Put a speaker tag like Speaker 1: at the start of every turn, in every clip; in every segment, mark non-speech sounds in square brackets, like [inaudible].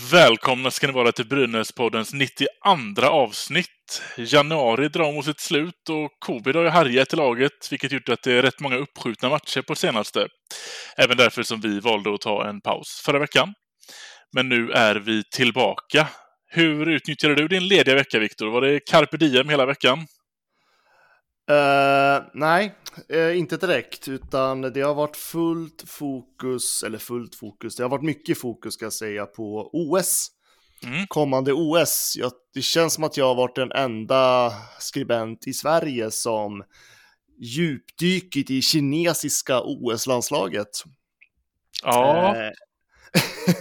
Speaker 1: Välkomna ska ni vara till Brynäspoddens 92 avsnitt. Januari drar mot sitt slut och covid har ju härjat i laget, vilket gjort att det är rätt många uppskjutna matcher på senaste. Även därför som vi valde att ta en paus förra veckan. Men nu är vi tillbaka. Hur utnyttjade du din lediga vecka, Viktor? Var det carpe diem hela veckan?
Speaker 2: Eh, nej, eh, inte direkt, utan det har varit fullt fokus, eller fullt fokus, det har varit mycket fokus ska jag säga på OS.
Speaker 1: Mm.
Speaker 2: Kommande OS. Jag, det känns som att jag har varit den enda skribent i Sverige som djupdykit i kinesiska OS-landslaget.
Speaker 1: Ja,
Speaker 2: Eh,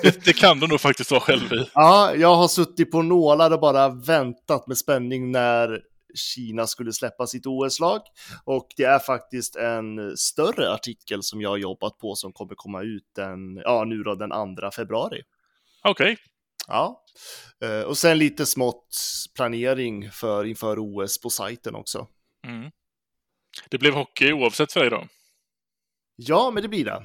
Speaker 1: det, det kan du nog faktiskt vara själv i.
Speaker 2: Ja, jag har suttit på nålar och bara väntat med spänning när Kina skulle släppa sitt OS-lag. Och det är faktiskt en större artikel som jag har jobbat på som kommer komma ut den, ja, nu då den 2 februari.
Speaker 1: Okej.
Speaker 2: Ja, Eh, och sen lite smått planering för inför OS på sajten också.
Speaker 1: Mm. Det blev hockey oavsett för dig då?
Speaker 2: Ja, men det blir det.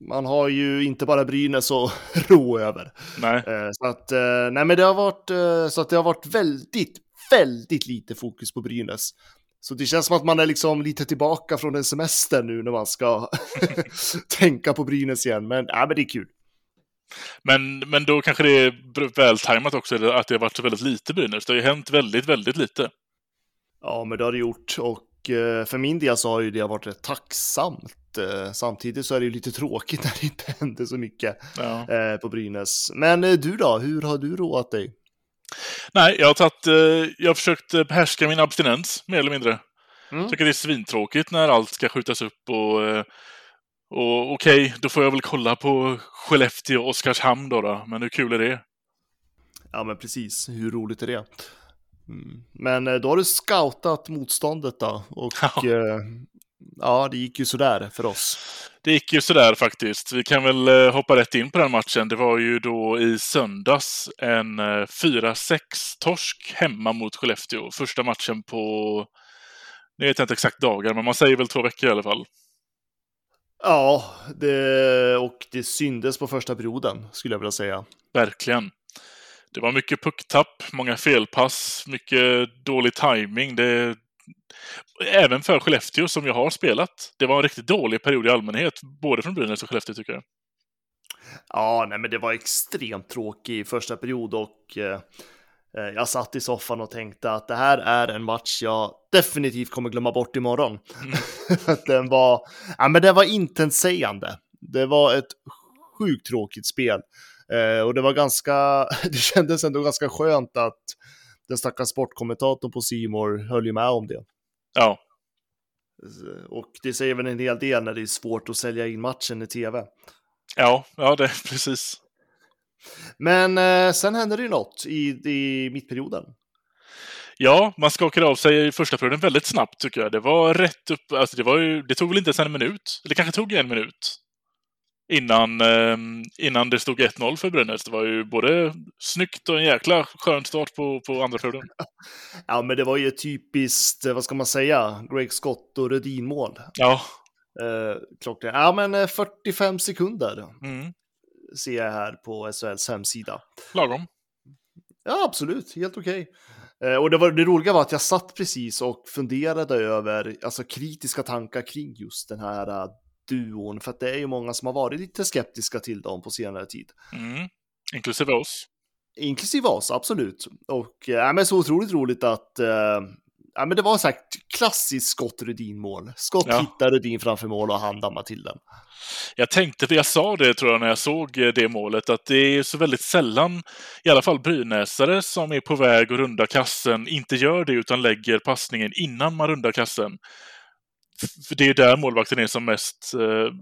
Speaker 2: Man har ju inte bara Brynäs att [laughs] rå över.
Speaker 1: Nej.
Speaker 2: Eh, Så att, eh, nej men det har varit, så att det har varit väldigt, väldigt lite fokus på Brynäs. Så det känns som att man är liksom lite tillbaka från en semester nu när man ska [laughs] tänka på Brynäs igen. Men, ja, men det är kul.
Speaker 1: Men, men då kanske det är vältajmat också att det har varit så väldigt lite Brynäs. Det har ju hänt väldigt, väldigt lite.
Speaker 2: Ja, men det har det gjort. Och eh, för min del så har ju det varit rätt tacksamt. Eh, Samtidigt så är det ju lite tråkigt [laughs] när det inte händer så mycket
Speaker 1: Ja.
Speaker 2: eh, på Brynäs. Men du då, hur har du roat dig?
Speaker 1: Nej, jag har tagit, eh, jag har försökt eh, behärska min abstinens, mer eller mindre.
Speaker 2: Mm.
Speaker 1: Jag tycker det är svintråkigt när allt ska skjutas upp och, eh, och okej, då får jag väl kolla på Skellefteå och Oskarshamn då, då. Men hur kul är det?
Speaker 2: Ja, men precis. Hur roligt är det? Mm. Men då har du scoutat motståndet då. Och
Speaker 1: Ja.
Speaker 2: ja, ja det gick ju sådär för oss.
Speaker 1: Det gick ju sådär faktiskt. Vi kan väl eh, hoppa rätt in på den matchen. Det var ju då i söndags en eh, 4-6-torsk hemma mot Skellefteå. Första matchen på, nu vet jag inte exakt dagar, men man säger väl två veckor i alla fall.
Speaker 2: Ja, det, och det syndes på första perioden skulle jag vilja säga.
Speaker 1: Verkligen. Det var mycket pucktapp, många felpass, mycket dålig timing. Det... Även för Skellefteå som jag har spelat. Det var en riktigt dålig period i allmänhet, både från Brynäs och Skellefteå tycker jag.
Speaker 2: Ja, nej, men det var extremt tråkig första period och eh, jag satt i soffan och tänkte att det här är en match jag definitivt kommer glömma bort imorgon. [laughs] Att den var, ja, men det var intetsägande. Det var ett sjukt tråkigt spel eh, och det var ganska, [laughs] det kändes ändå ganska skönt att den stackars sportkommentatorn på Simor höll ju med om det.
Speaker 1: Ja,
Speaker 2: Och det säger väl en hel del när det är svårt att sälja in matchen i tv.
Speaker 1: ja, ja det [laughs] precis.
Speaker 2: Men eh, sen hände det ju något i, i mittperioden.
Speaker 1: Ja, man skakade av sig i första perioden väldigt snabbt tycker jag. Det var rätt upp, alltså det var ju, det tog väl inte ens en minut, eller kanske tog en minut. Innan, eh, innan det stod 1-0 för Brynäs. Det var ju både snyggt och en jäkla skön start på, på andra perioden. [laughs]
Speaker 2: Ja, men det var ju typiskt, eh, vad ska man säga, Greg Scott och Rödin-mål.
Speaker 1: Ja,
Speaker 2: Eh, klockan, ja men eh, 45 sekunder
Speaker 1: mm,
Speaker 2: ser jag här på SHLs hemsida.
Speaker 1: lagom.
Speaker 2: Ja, absolut, helt okej. Eh, och det, var, det roliga var att jag satt precis och funderade över alltså, kritiska tankar kring just den här duon, för att det är ju många som har varit lite skeptiska till dem på senare tid.
Speaker 1: Mm. Inklusive oss.
Speaker 2: Inklusive oss, absolut. Och äh, men så otroligt roligt att äh, ja, men det var här klassiskt Scott Rudin-mål. Scott
Speaker 1: Ja.
Speaker 2: hittar Rudin framför mål och han dammar till den.
Speaker 1: Jag tänkte, jag sa det tror jag när jag såg eh, det målet, att det är så väldigt sällan, i alla fall brynäsare som är på väg att runda kassen, inte gör det utan lägger passningen innan man rundar kassen. För det är där målvakten är som mest eh,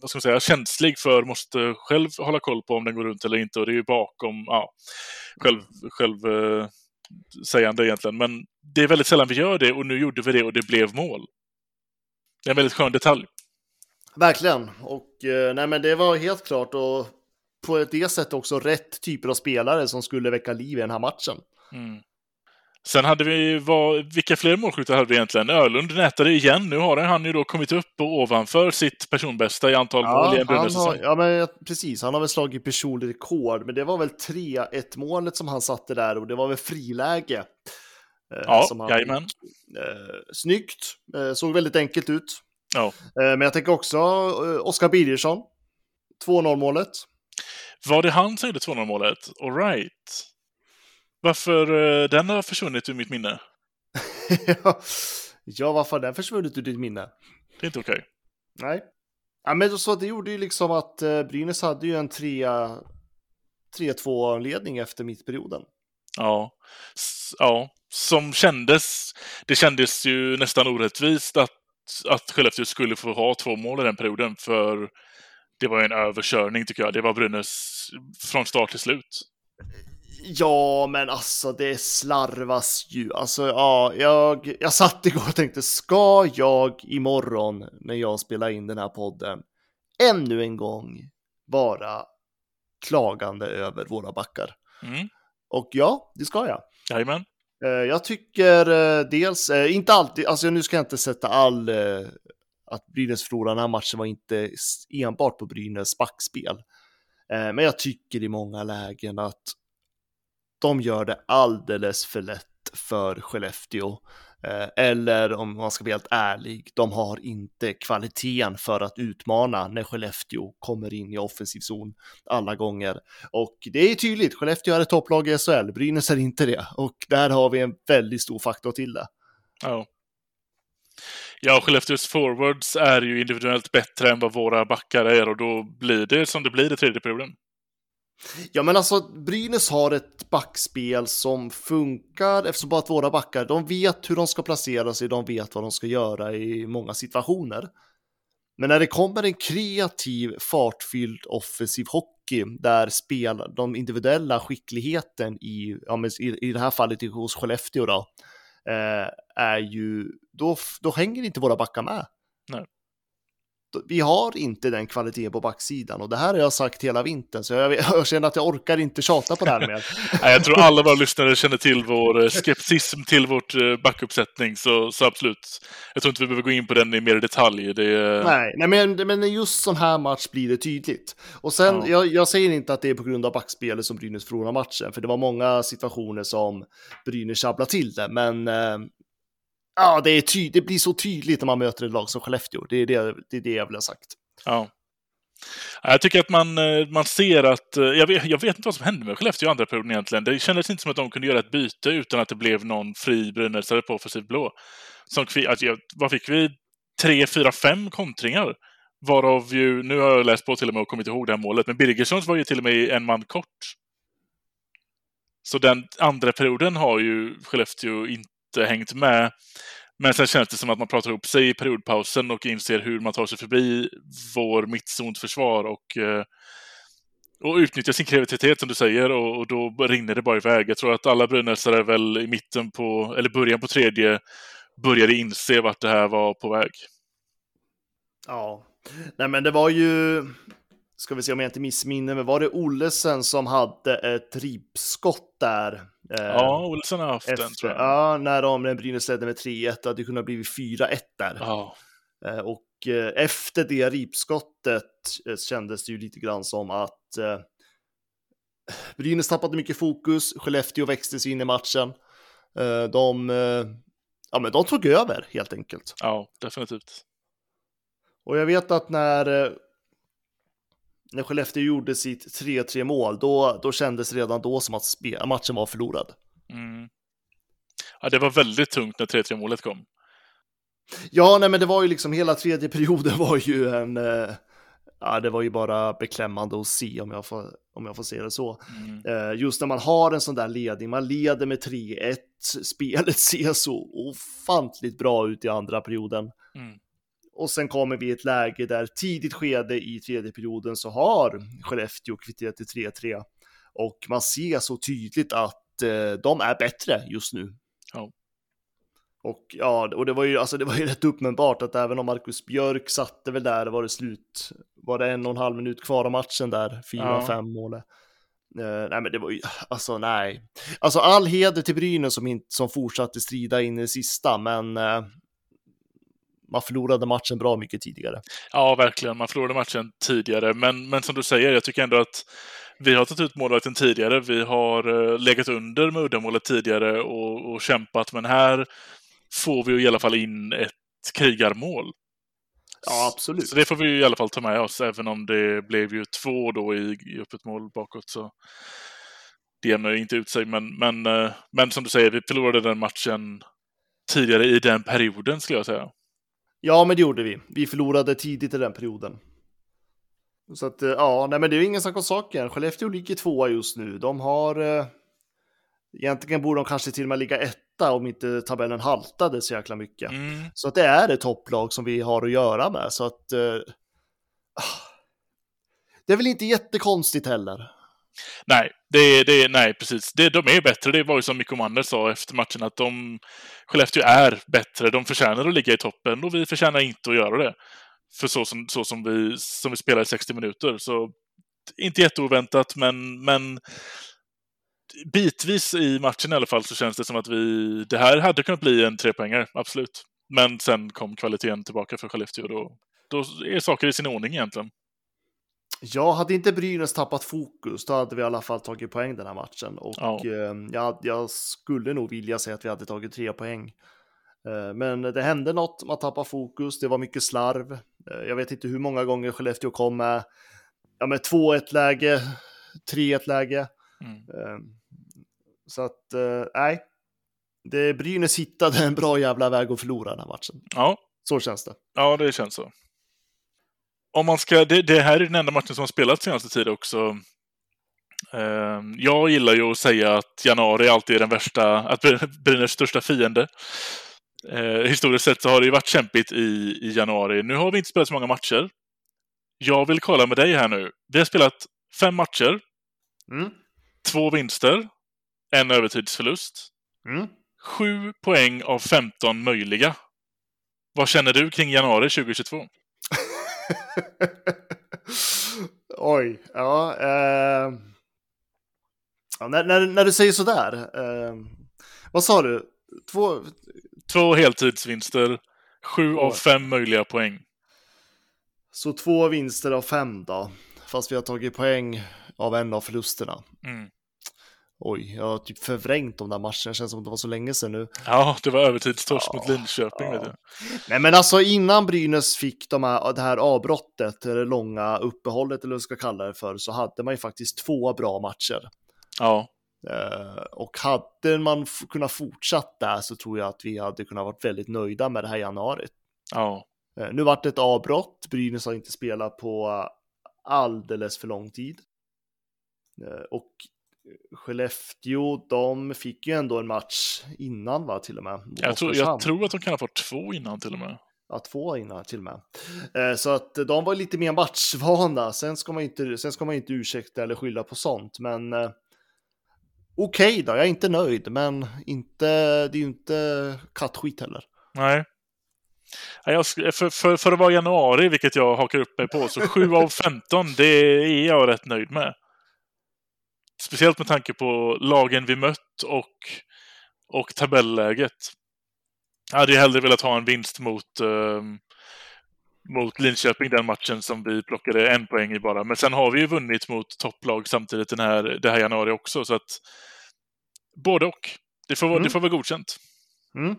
Speaker 1: vad ska man säga, känslig för, måste själv hålla koll på om den går runt eller inte. Och det är ju bakom, ja, själv, själv eh, sägande egentligen. Men det är väldigt sällan vi gör det och nu gjorde vi det och det blev mål. Det är en väldigt skön detalj.
Speaker 2: Verkligen, och eh, nej men det var helt klart och på det sättet också rätt typer av spelare som skulle väcka liv i den här matchen.
Speaker 1: Mm. Sen hade vi, vad, vilka fler målskyttar hade vi egentligen? Ölund nätade igen. Nu har han ju då kommit upp och ovanför sitt personbästa i antal
Speaker 2: ja,
Speaker 1: mål i en
Speaker 2: Ja, men precis. Han har väl slagit personlig rekord, men det var väl 3-1 målet som han satte där och det var väl friläge.
Speaker 1: Eh, ja, som han, jajamän.
Speaker 2: Eh, snyggt, eh, såg väldigt enkelt ut.
Speaker 1: Ja.
Speaker 2: Eh, men jag tänker också eh, Oskar Birgersson, 2-0 målet.
Speaker 1: Var det han som gjorde 2-0 målet? All right. Varför uh, den har försvunnit ur mitt minne? [laughs]
Speaker 2: ja, varför har den försvunnit ur ditt minne?
Speaker 1: Det är inte okej. Okay.
Speaker 2: Nej. Ja, men så det gjorde ju liksom att uh, Brynäs hade ju en 3-2-ledning efter mittperioden.
Speaker 1: Ja. Ja, som kändes. Det kändes ju nästan orättvist att, att Skellefteå skulle få ha två mål i den perioden, för det var en överkörning tycker jag. Det var Brynäs från start till slut.
Speaker 2: Ja, men alltså det slarvas ju. Alltså, ja, jag, jag satt igår och tänkte, ska jag imorgon när jag spelar in den här podden ännu en gång vara klagande över våra backar?
Speaker 1: Mm.
Speaker 2: Och ja, det ska jag.
Speaker 1: Jajamän.
Speaker 2: Eh, jag tycker eh, dels, eh, inte alltid, alltså nu ska jag inte sätta all, att Brynäs förlorade den här matchen var inte enbart på Brynäs backspel. Men jag tycker i många lägen att de gör det alldeles för lätt för Skellefteå. Eh, eller om man ska vara helt ärlig, de har inte kvaliteten för att utmana när Skellefteå kommer in i offensiv zon alla gånger. Och det är tydligt, Skellefteå är ett topplag i SHL, Brynäs är inte det. Och där har vi en väldigt stor faktor till det.
Speaker 1: Ja. Ja, Skellefteås forwards är ju individuellt bättre än vad våra backar är och då blir det som det blir i tredje perioden.
Speaker 2: Ja, men alltså Brynäs har ett backspel som funkar eftersom bara att våra backar, de vet hur de ska placera sig, de vet vad de ska göra i många situationer. Men när det kommer en kreativ, fartfylld, offensiv hockey där spel, de individuella skickligheten i, ja, i, i det här fallet hos Skellefteå då, eh, är ju, då, då hänger inte våra backar med. Vi har inte den kvaliteten på backsidan och det här har jag sagt hela vintern så jag, [laughs] jag känner att jag orkar inte tjata på det här mer. [laughs]
Speaker 1: jag tror alla våra lyssnare känner till vår eh, skepticism till vårt eh, backuppsättning så, så absolut. Jag tror inte vi behöver gå in på den i mer detalj. Det...
Speaker 2: Nej, nej men, men just sån här match blir det tydligt. Och sen, ja. jag, jag, säger inte att det är på grund av backspelet som Brynäs förlorar matchen, för det var många situationer som Brynäs sjabblade till det, men eh, Ja, det, är ty det blir så tydligt när man möter ett lag som Skellefteå. Det är det, det, är det jag vill ha sagt.
Speaker 1: Ja. Jag tycker att man, eh, man ser att... Eh, jag vet, jag vet inte vad som hände med Skellefteå i andra perioden egentligen. Det kändes inte som att de kunde göra ett byte utan att det blev någon fri brynäsare på offensiv blå. Som, alltså, vad fick vi? Tre, fyra, fem kontringar. Varav ju, nu har jag läst på till och med och kommit ihåg det här målet, men Birgerssons var ju till och med en man kort. Så den andra perioden har ju Skellefteå inte hängt med. Men sen känns det som att man pratar ihop sig i periodpausen och inser hur man tar sig förbi vår mittzonsförsvar och, eh, och utnyttjar sin kreativitet som du säger och, och då rinner det bara iväg. Jag tror att alla brynäsare väl i mitten på, eller början på tredje började inse vart det här var på väg.
Speaker 2: Ja, nej men det var ju, ska vi se om jag inte missminner mig, var det Ollesen som hade ett ripskott där?
Speaker 1: Eh, ja, Olsen har haft efter, den tror jag.
Speaker 2: Ja, när de, när Brynäs ledde med 3-1, det hade kunnat bli 4-1 där.
Speaker 1: Ja.
Speaker 2: Eh, och eh, efter det ripskottet kändes det ju lite grann som att eh, Brynäs tappade mycket fokus, Skellefteå växte sig in i matchen. De, ja, men de tog över helt enkelt.
Speaker 1: Ja, definitivt.
Speaker 2: Och jag vet att när när Skellefteå gjorde sitt 3-3 mål, då, då kändes det redan då som att matchen var förlorad.
Speaker 1: Mm. Ja, det var väldigt tungt när 3-3 målet kom.
Speaker 2: Ja, nej, men det var ju liksom hela tredje perioden [laughs] var ju en, eh, ja, det var ju bara beklämmande att se om jag får, om jag får se det så. Mm. Eh, just när man har en sån där ledning, man leder med 3-1 spelet [laughs] ser så ofantligt bra ut i andra perioden.
Speaker 1: Mm.
Speaker 2: Och sen kommer vi i ett läge där tidigt skede i tredje perioden så har Skellefteå kvitterat till 3-3. Och man ser så tydligt att eh, de är bättre just nu.
Speaker 1: Ja.
Speaker 2: Och ja, och det var ju, alltså det var ju [laughs] rätt uppenbart att även om Marcus Björk satte väl där, var det slut, var det en och en halv minut kvar av matchen där, fyra,
Speaker 1: Ja.
Speaker 2: fem mål. Eh, nej men det var ju, [laughs] alltså nej. Alltså all heder till Brynäs som, inte, som fortsatte strida in i det sista, men eh, man förlorade matchen bra mycket tidigare.
Speaker 1: Ja, verkligen. Man förlorade matchen tidigare, men, men som du säger, jag tycker ändå att vi har tagit ut målvakten tidigare. Vi har eh, legat under med uddamålet tidigare och, och kämpat, men här får vi ju i alla fall in ett krigarmål.
Speaker 2: Ja, absolut.
Speaker 1: Så det får vi ju i alla fall ta med oss, även om det blev ju två då i, i öppet mål bakåt. Så det jämnar ju inte ut sig, men, men, eh, men som du säger, vi förlorade den matchen tidigare i den perioden, skulle jag säga.
Speaker 2: Ja, men det gjorde vi. Vi förlorade tidigt i den perioden. Så att, eh, ja, nej men det är ju ingen snack om saken. Skellefteå ligger tvåa just nu. De har... Eh, egentligen borde de kanske till och med ligga etta om inte tabellen haltade så jäkla mycket.
Speaker 1: Mm.
Speaker 2: Så att det är ett topplag som vi har att göra med. Så att... Eh, ah. det är väl inte jättekonstigt heller.
Speaker 1: Nej, det, det, nej, precis. Det, de är bättre. Det var ju som Mikko Manner sa efter matchen, att de, Skellefteå är bättre. De förtjänar att ligga i toppen och vi förtjänar inte att göra det. För så som, så som, vi, som vi spelar i 60 minuter. Så inte jätteoväntat, men, men bitvis i matchen i alla fall så känns det som att vi, det här hade kunnat bli en trepoängare, absolut. Men sen kom kvaliteten tillbaka för Skellefteå och då, då är saker i sin ordning egentligen.
Speaker 2: Ja, hade inte Brynäs tappat fokus, då hade vi i alla fall tagit poäng den här matchen. Och
Speaker 1: Ja.
Speaker 2: eh, jag, jag skulle nog vilja säga att vi hade tagit tre poäng. Eh, men det hände något, man tappade fokus, det var mycket slarv. Eh, jag vet inte hur många gånger Skellefteå kom med, ja, med 2-1 läge, 3-1 läge.
Speaker 1: Mm.
Speaker 2: Eh, så att, eh, nej. Det, Brynäs hittade en bra jävla väg att förlora den här matchen.
Speaker 1: Ja,
Speaker 2: Så känns det.
Speaker 1: Ja, det känns så. Om man ska, det, det här är den enda matchen som har spelats senaste tiden också. Eh, jag gillar ju att säga att januari alltid är den värsta, att Bry- Brynäs största fiende. Eh, historiskt sett så har det ju varit kämpigt i, i januari. Nu har vi inte spelat så många matcher. Jag vill kolla med dig här nu. Vi har spelat fem matcher,
Speaker 2: Mm.
Speaker 1: två vinster, en övertidsförlust.
Speaker 2: Mm.
Speaker 1: Sju poäng av 15 möjliga. Vad känner du kring januari 2022? [laughs]
Speaker 2: Oj, ja. Eh... när, när, när du säger sådär. Eh... Vad sa du? Två...
Speaker 1: Två heltidsvinster, sju
Speaker 2: Två.
Speaker 1: av fem möjliga poäng.
Speaker 2: Så två vinster av fem då. Fast vi har tagit poäng av en av förlusterna.
Speaker 1: Mm.
Speaker 2: Oj, jag har typ förvrängt de där matcherna. Det känns som det var så länge sedan nu.
Speaker 1: Ja, det var övertidstorsk
Speaker 2: Ja,
Speaker 1: mot Linköping.
Speaker 2: ja.
Speaker 1: Vet du.
Speaker 2: Nej men alltså innan Brynäs fick de här, det här avbrottet, det långa uppehållet eller vad ska kalla det för, så hade man ju faktiskt två bra matcher.
Speaker 1: Ja,
Speaker 2: Eh, och hade man kunnat fortsatt där så tror jag att vi hade kunnat varit väldigt nöjda med det här januari.
Speaker 1: ja,
Speaker 2: Eh, nu vart det ett avbrott, Brynäs har inte spelat på alldeles för lång tid. Eh, och Skellefteå, de fick ju ändå en match innan va, till och med.
Speaker 1: jag tror, jag tror att de kan ha fått två innan till och med.
Speaker 2: Ja, två innan till och med. Eh, Så att de var lite mer matchvana. Sen ska man inte, sen ska man inte ursäkta eller skylla på sånt, men eh, okej då, jag är inte nöjd, men inte, det är ju inte kattskit heller.
Speaker 1: Nej. Jag, för, för, för att vara januari, vilket jag hakar upp mig på, så 7 av 15, det är jag rätt nöjd med. Speciellt med tanke på lagen vi mött och, och tabelläget. Jag hade ju hellre velat ha en vinst mot, ehm, mot Linköping den matchen som vi plockade en poäng i bara. Men sen har vi ju vunnit mot topplag samtidigt den här, det här januari också, så att både och. Det får,
Speaker 2: Mm.
Speaker 1: det får vara godkänt.
Speaker 2: Mm.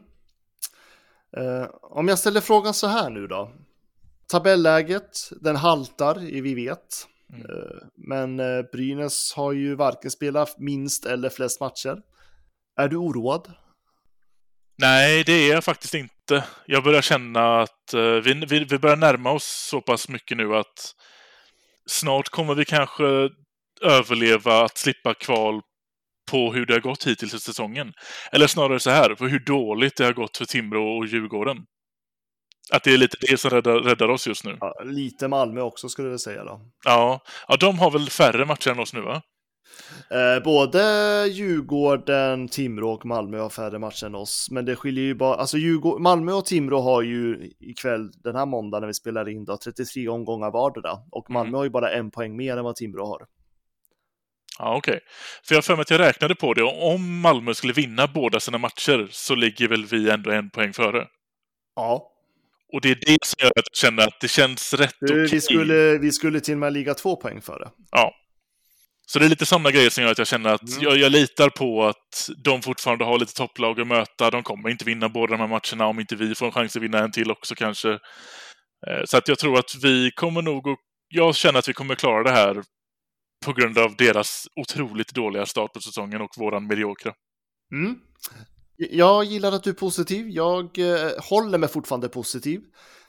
Speaker 2: Eh, om jag ställer frågan så här nu då. Tabelläget, den haltar, vi vet.
Speaker 1: Mm.
Speaker 2: Eh, men eh, Brynäs har ju varken spelat minst eller flest matcher. Är du oroad?
Speaker 1: Nej, det är jag faktiskt inte. Jag börjar känna att eh, vi, vi, vi börjar närma oss så pass mycket nu att snart kommer vi kanske överleva att slippa kval på hur det har gått hittills i säsongen. Eller snarare så här, på hur dåligt det har gått för Timrå och Djurgården. Att det är lite det som räddar, räddar oss just nu.
Speaker 2: Ja, lite Malmö också skulle jag säga då.
Speaker 1: Ja. ja, de har väl färre matcher än oss nu va?
Speaker 2: Eh, både Djurgården, Timrå och Malmö har färre matcher än oss, men det skiljer ju bara, alltså Djurgården, Malmö och Timrå har ju ikväll, den här måndagen när vi spelar in då, 33 omgångar vardera och Malmö
Speaker 1: Mm.
Speaker 2: har ju bara en poäng mer än vad Timrå har.
Speaker 1: Ja, okej. För jag har för mig att jag räknade på det. och Om Malmö skulle vinna båda sina matcher så ligger väl vi ändå en poäng före.
Speaker 2: Ja,
Speaker 1: Och det är det som gör att jag känner att det känns rätt okej.
Speaker 2: vi, skulle, vi skulle till och med ligga två poäng före.
Speaker 1: Ja. Så det är lite sådana grejer som gör att jag känner att
Speaker 2: Mm.
Speaker 1: jag, jag litar på att de fortfarande har lite topplag att möta. De kommer inte vinna båda de här matcherna om inte vi får en chans att vinna en till också kanske. Eh, Så att jag tror att vi kommer nog att... Jag känner att vi kommer klara det här på grund av deras otroligt dåliga start på säsongen och våran mediokra.
Speaker 2: Mm. Jag gillar att du är positiv. Jag eh, håller mig fortfarande positiv.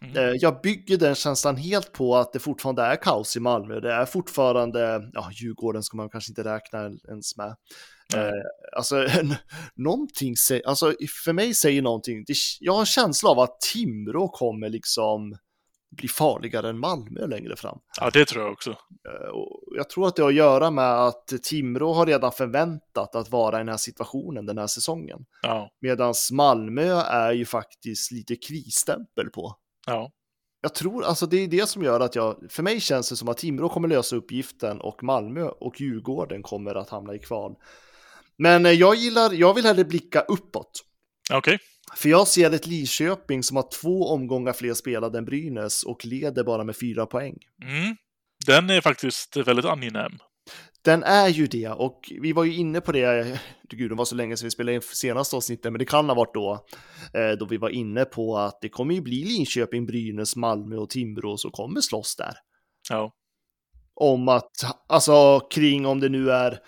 Speaker 1: Mm.
Speaker 2: Eh, jag bygger den känslan helt på att det fortfarande är kaos i Malmö. Det är fortfarande, ja, Djurgården ska man kanske inte räkna ens med.
Speaker 1: Nej.
Speaker 2: Eh, alltså, [laughs] någonting, sä- alltså, för mig säger någonting, det, jag har en känsla av att Timrå kommer liksom bli farligare än Malmö längre fram.
Speaker 1: Ja, det tror jag också.
Speaker 2: Eh, jag tror att det har att göra med att Timrå har redan förväntat att vara i den här situationen den här säsongen.
Speaker 1: Ja,
Speaker 2: Medan Malmö är ju faktiskt lite krisstämpel på.
Speaker 1: ja.
Speaker 2: Jag tror, alltså det är det som gör att jag, för mig känns det som att Timrå kommer lösa uppgiften och Malmö och Djurgården kommer att hamna i kval. Men eh, jag gillar, jag vill hellre blicka uppåt.
Speaker 1: Okej.
Speaker 2: För jag ser ett Lidköping som har två omgångar fler spelade än Brynäs och leder bara med fyra poäng.
Speaker 1: Mm. Den är faktiskt väldigt angenäm.
Speaker 2: Den är ju det och vi var ju inne på det, gud det var så länge sedan vi spelade in senaste avsnittet, men det kan ha varit då, eh, då vi var inne på att det kommer ju bli Linköping, Brynäs, Malmö och Timrå som kommer slåss där.
Speaker 1: Ja.
Speaker 2: Om att, alltså kring om det nu är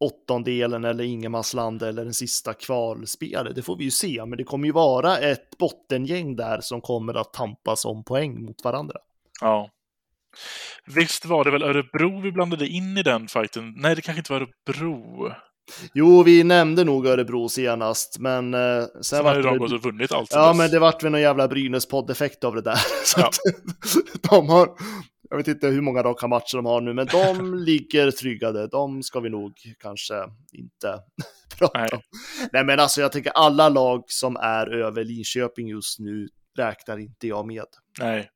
Speaker 2: åttondelen eller ingenmansland eller den sista kvalspelet, det får vi ju se, men det kommer ju vara ett bottengäng där som kommer att tampas om poäng mot varandra.
Speaker 1: Ja. Visst var det väl Örebro vi blandade in i den fighten? Nej, det kanske inte var Örebro.
Speaker 2: Jo, vi nämnde nog Örebro senast, men eh, sen,
Speaker 1: Sen har ju de
Speaker 2: det-
Speaker 1: gått och vunnit allt
Speaker 2: Ja,
Speaker 1: dess.
Speaker 2: men det vart väl någon jävla Brynäs-podd-effekt av det där. [laughs] Så
Speaker 1: Ja.
Speaker 2: de har, jag vet inte hur många raka matcher de har nu, men de [laughs] ligger tryggade. De ska vi nog kanske inte [laughs] prata
Speaker 1: Nej.
Speaker 2: om. Nej, men alltså jag tänker alla lag som är över Linköping just nu räknar inte jag med.
Speaker 1: Nej.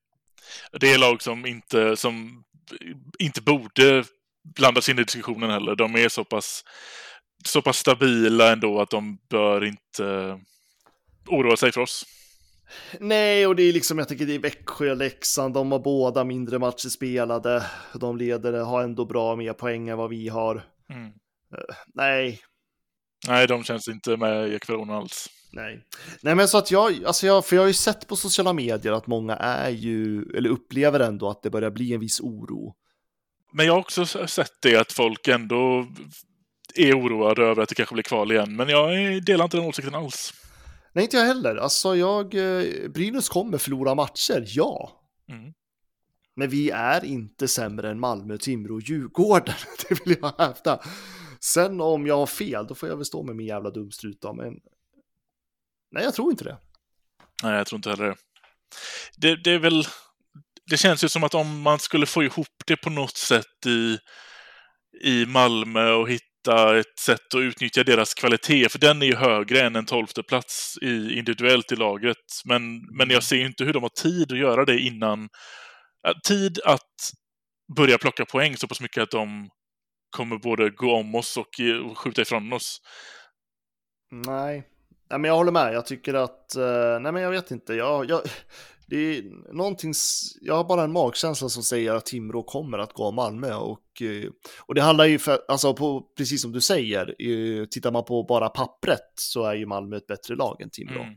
Speaker 1: Det är lag som inte, som inte borde blandas in i diskussionen heller. De är så pass, så pass stabila ändå att de bör inte oroa sig för oss.
Speaker 2: Nej, och det är liksom, jag tänker det är Växjö och Leksand, de har båda mindre matcher spelade. De leder, har ändå bra mer poäng än vad vi har.
Speaker 1: Mm.
Speaker 2: Nej,
Speaker 1: Nej, de känns inte med i ekvationen alls.
Speaker 2: Nej. Nej, men så att jag, alltså jag, för jag har ju sett på sociala medier att många är ju, eller upplever ändå att det börjar bli en viss oro.
Speaker 1: Men jag har också sett det att folk ändå är oroade över att det kanske blir kval igen. Men jag delar inte den åsikten alls.
Speaker 2: Nej, inte jag heller. Alltså jag, eh, Brynäs kommer förlora matcher, ja.
Speaker 1: Mm.
Speaker 2: Men vi är inte sämre än Malmö, Timrå och Djurgården. [laughs] Det vill jag hävda. Sen om jag har fel, då får jag väl stå med min jävla dumstrut då, men nej, jag tror inte det.
Speaker 1: Nej, jag tror inte heller det. det. Det är väl... Det känns ju som att om man skulle få ihop det på något sätt i, i Malmö och hitta ett sätt att utnyttja deras kvalitet, för den är ju högre än en tolfte plats i, individuellt i laget. Men, men jag ser ju inte hur de har tid att göra det innan... Tid att börja plocka poäng så pass mycket att de kommer både gå om oss och, eh, skjuta ifrån oss.
Speaker 2: Nej. nej, men jag håller med. Jag tycker att, eh, nej men jag vet inte. Jag, jag, det är någonting, jag har bara en magkänsla som säger att Timrå kommer att gå Malmö och, eh, och det handlar ju för, alltså på, precis som du säger, eh, tittar man på bara pappret så är ju Malmö ett bättre lag än Timrå.
Speaker 1: Mm.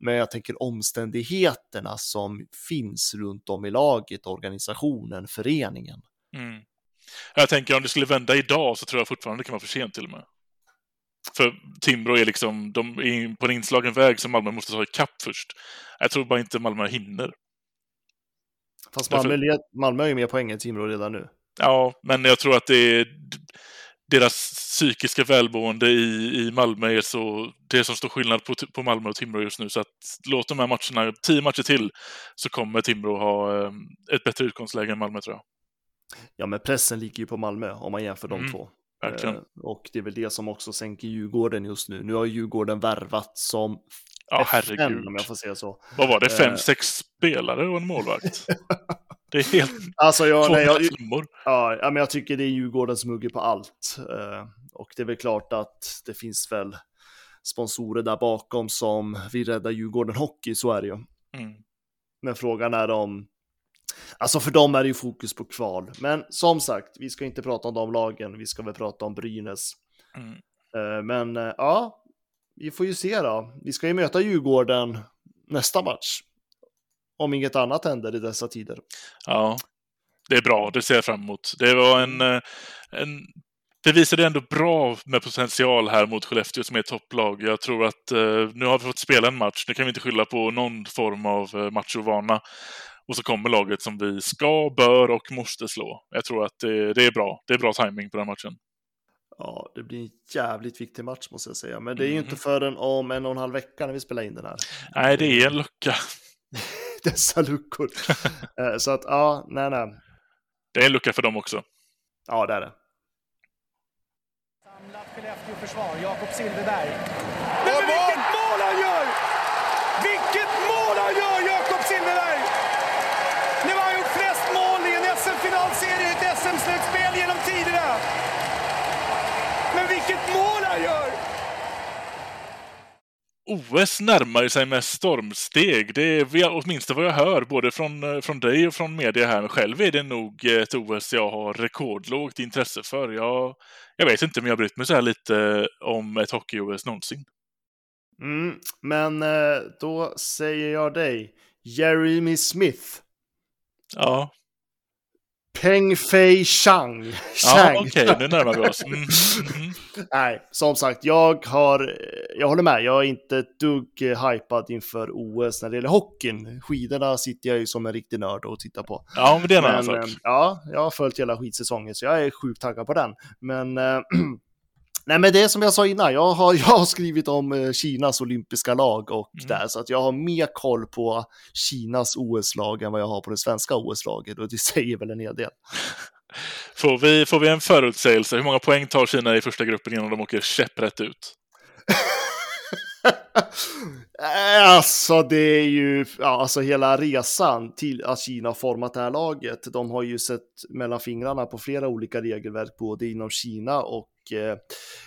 Speaker 2: Men jag tänker omständigheterna som finns runt om i laget, organisationen, föreningen.
Speaker 1: Mm. Jag tänker om det skulle vända idag så tror jag fortfarande det kan vara för sent till och med. För Timbro är liksom de är på en inslagen väg som Malmö måste ta ikapp först. Jag tror bara inte Malmö hinner.
Speaker 2: Fast
Speaker 1: Därför-
Speaker 2: Malmö, led- Malmö har ju mer poäng än Timrå redan nu.
Speaker 1: Ja, men jag tror att det är... deras psykiska välmående i, i Malmö är så det som står skillnad på, på Malmö och Timrå just nu. Så att låt de här matcherna, tio matcher till, så kommer Timrå ha eh, ett bättre utgångsläge än Malmö tror jag.
Speaker 2: Ja, men pressen ligger ju på Malmö om man jämför de
Speaker 1: Mm,
Speaker 2: två.
Speaker 1: Verkligen.
Speaker 2: Eh, och det är väl det som också sänker Djurgården just nu. Nu har Djurgården värvat som
Speaker 1: Ja, herregud.
Speaker 2: om jag får säga så.
Speaker 1: Vad var det? Fem,
Speaker 2: Eh.
Speaker 1: sex spelare och en målvakt? [laughs] Det är helt
Speaker 2: Alltså, jag, nej, jag, ja, men jag tycker det är Djurgården som hugger på allt. Eh, och det är väl klart att det finns väl sponsorer där bakom som vill rädda Djurgården Hockey, så är det ju.
Speaker 1: Mm.
Speaker 2: Men frågan är om... Alltså för dem är det ju fokus på kval. Men som sagt, vi ska inte prata om de lagen, vi ska väl prata om Brynäs.
Speaker 1: Mm.
Speaker 2: Eh, Men eh, ja, vi får ju se då. Vi ska ju möta Djurgården nästa match. Om inget annat händer i dessa tider.
Speaker 1: Ja, det är bra. Det ser jag fram emot. Det var en... eh, en det visade ändå bra med potential här mot Skellefteå som är topplag. Jag tror att eh, nu har vi fått spela en match. Nu kan vi inte skylla på någon form av eh, machovana. Och så kommer laget som vi ska, bör och måste slå. Jag tror att det, det är bra. Det är bra timing på den matchen.
Speaker 2: Ja, det blir en jävligt viktig match måste jag säga. Men det är ju
Speaker 1: Mhm.
Speaker 2: inte förrän om en och en halv vecka när vi spelar in den här.
Speaker 1: Nej, det är en lucka. [laughs]
Speaker 2: Dessa luckor. [laughs] Eh, Så att ja, nej, nej.
Speaker 1: Det är en lucka för dem också.
Speaker 2: Ja, det är det.
Speaker 3: Samlat Skellefteå-försvar, Jakob Silfverberg. Men vilket mål han gör! Vilket mål han gör, Jakob Silfverberg! Nu har han gjort flest mål i en SM-finalserie i ett SM-slutspel genom tiderna. Men vilket mål han gör!
Speaker 1: OS närmar sig med stormsteg. Det är åtminstone vad jag hör, både från, eh, från dig och från media här. Men själv är det nog ett OS jag har rekordlågt intresse för. Jag, jag vet inte om jag har brytt mig så här lite om ett hockey-OS någonsin.
Speaker 2: Mm, men eh, då säger jag dig, Jeremy Smith,
Speaker 1: Ja,
Speaker 2: Peng Fei Chang.
Speaker 1: ja
Speaker 2: Chang.
Speaker 1: okej, nu närmar vi oss. Mm, mhm.
Speaker 2: Nej, som sagt, jag har, jag håller med, jag är inte ett dugg hypad inför OS när det gäller hockeyn. Skidorna sitter jag ju som en riktig nörd och tittar på.
Speaker 1: Ja, men det är en annan sak.
Speaker 2: eh, ja, jag har följt hela skidsäsongen så jag är sjukt taggad på den. Men, eh, [clears throat] nej men det är som jag sa innan, jag har, [laughs] jag har skrivit om eh, Kinas olympiska lag och
Speaker 1: Mm.
Speaker 2: där, så att jag har mer koll på Kinas OS-lag än vad jag har på det svenska OS-laget och det [laughs] säger väl en hel del. [laughs]
Speaker 1: Får vi, får vi en förutsägelse? Hur många poäng tar Kina i första gruppen innan de åker käpprätt ut?
Speaker 2: alltså det är ju, ja, alltså hela resan till att Kina har format det här laget. De har ju sett mellan fingrarna på flera olika regelverk, både inom Kina och eh,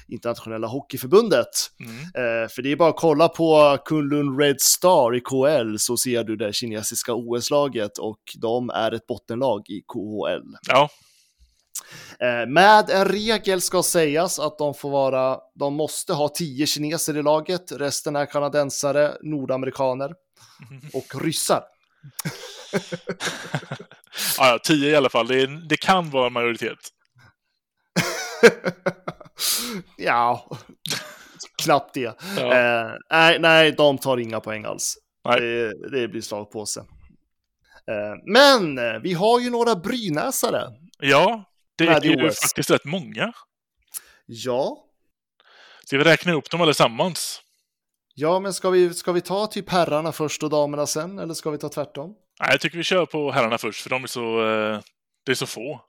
Speaker 2: internationella hockeyförbundet.
Speaker 1: Mm.
Speaker 2: Eh, för det är bara att kolla på Kunlun Red Star i KHL så ser du det kinesiska OS-laget och de är ett bottenlag i KHL.
Speaker 1: Ja,
Speaker 2: Eh, med en regel ska sägas att de får vara, de måste ha tio kineser i laget, resten är kanadensare, nordamerikaner [laughs] och ryssar.
Speaker 1: ja, ja, tio i alla fall. Det, är, det kan vara en majoritet. [laughs]
Speaker 2: ja, knappt det.
Speaker 1: Ja.
Speaker 2: Eh, nej, nej, de tar inga poäng alls. Det, det blir slagpåse. Eh, men eh, vi har ju några brynäsare.
Speaker 1: Ja, det är ju
Speaker 2: OS.
Speaker 1: faktiskt rätt många.
Speaker 2: Ja,
Speaker 1: Ska vi räkna upp dem allesammans?
Speaker 2: ja, men ska vi, ska vi ta typ herrarna först och damerna sen, eller ska vi ta tvärtom?
Speaker 1: Nej, jag tycker vi kör på herrarna först, för de är så, eh, det är så få.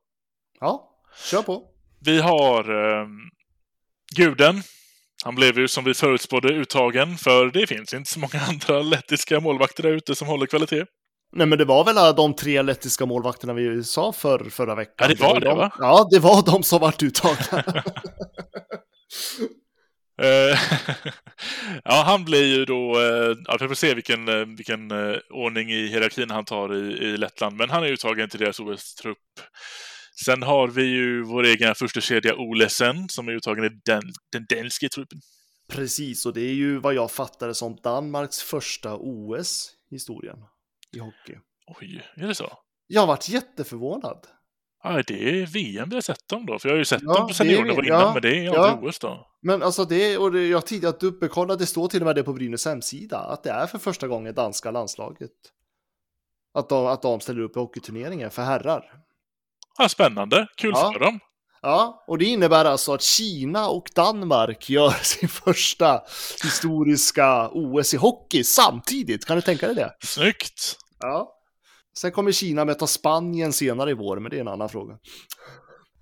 Speaker 2: Ja, kör på.
Speaker 1: Vi har eh, Guden. Han blev ju som vi förutspådde uttagen, för det finns inte så många [laughs] andra lettiska målvakter där ute som håller kvalitet.
Speaker 2: Nej, men det var väl de tre lettiska målvakterna vi sa för, förra veckan?
Speaker 1: Ja, det var det,
Speaker 2: de,
Speaker 1: va?
Speaker 2: Ja, det var de som vart uttagna. [laughs] [laughs]
Speaker 1: Eh, ja, han blir ju då, eh, ja, vi får se vilken, eh, vilken ordning i hierarkin han tar i, i Lettland, men han är uttagen till deras OS-trupp. Sen har vi ju vår egen första kedja Olesen som är uttagen i den, den danska truppen.
Speaker 2: Precis, och det är ju vad jag fattade som Danmarks första OS i historien i hockey.
Speaker 1: Oj, är det så?
Speaker 2: Jag varit jätteförvånad.
Speaker 1: Ja, det är VM vi har sett dem då, för jag har ju sett
Speaker 2: Ja,
Speaker 1: dem på seniornivå innan,
Speaker 2: Ja,
Speaker 1: men det är
Speaker 2: ja.
Speaker 1: aldrig OS då.
Speaker 2: Men alltså det, och det, jag har tidigare dubbelkollat, det står till och med det på Brynäs hemsida, att det är för första gången danska landslaget. Att de, att de ställer upp i hockeyturneringen för herrar.
Speaker 1: Ja, spännande, kul
Speaker 2: Ja.
Speaker 1: för dem.
Speaker 2: Ja, och det innebär alltså att Kina och Danmark gör [laughs] sin första historiska OS i hockey samtidigt. Kan du tänka dig det?
Speaker 1: Snyggt!
Speaker 2: Ja. Sen kommer Kina möta Spanien senare i vår, men det är en annan fråga.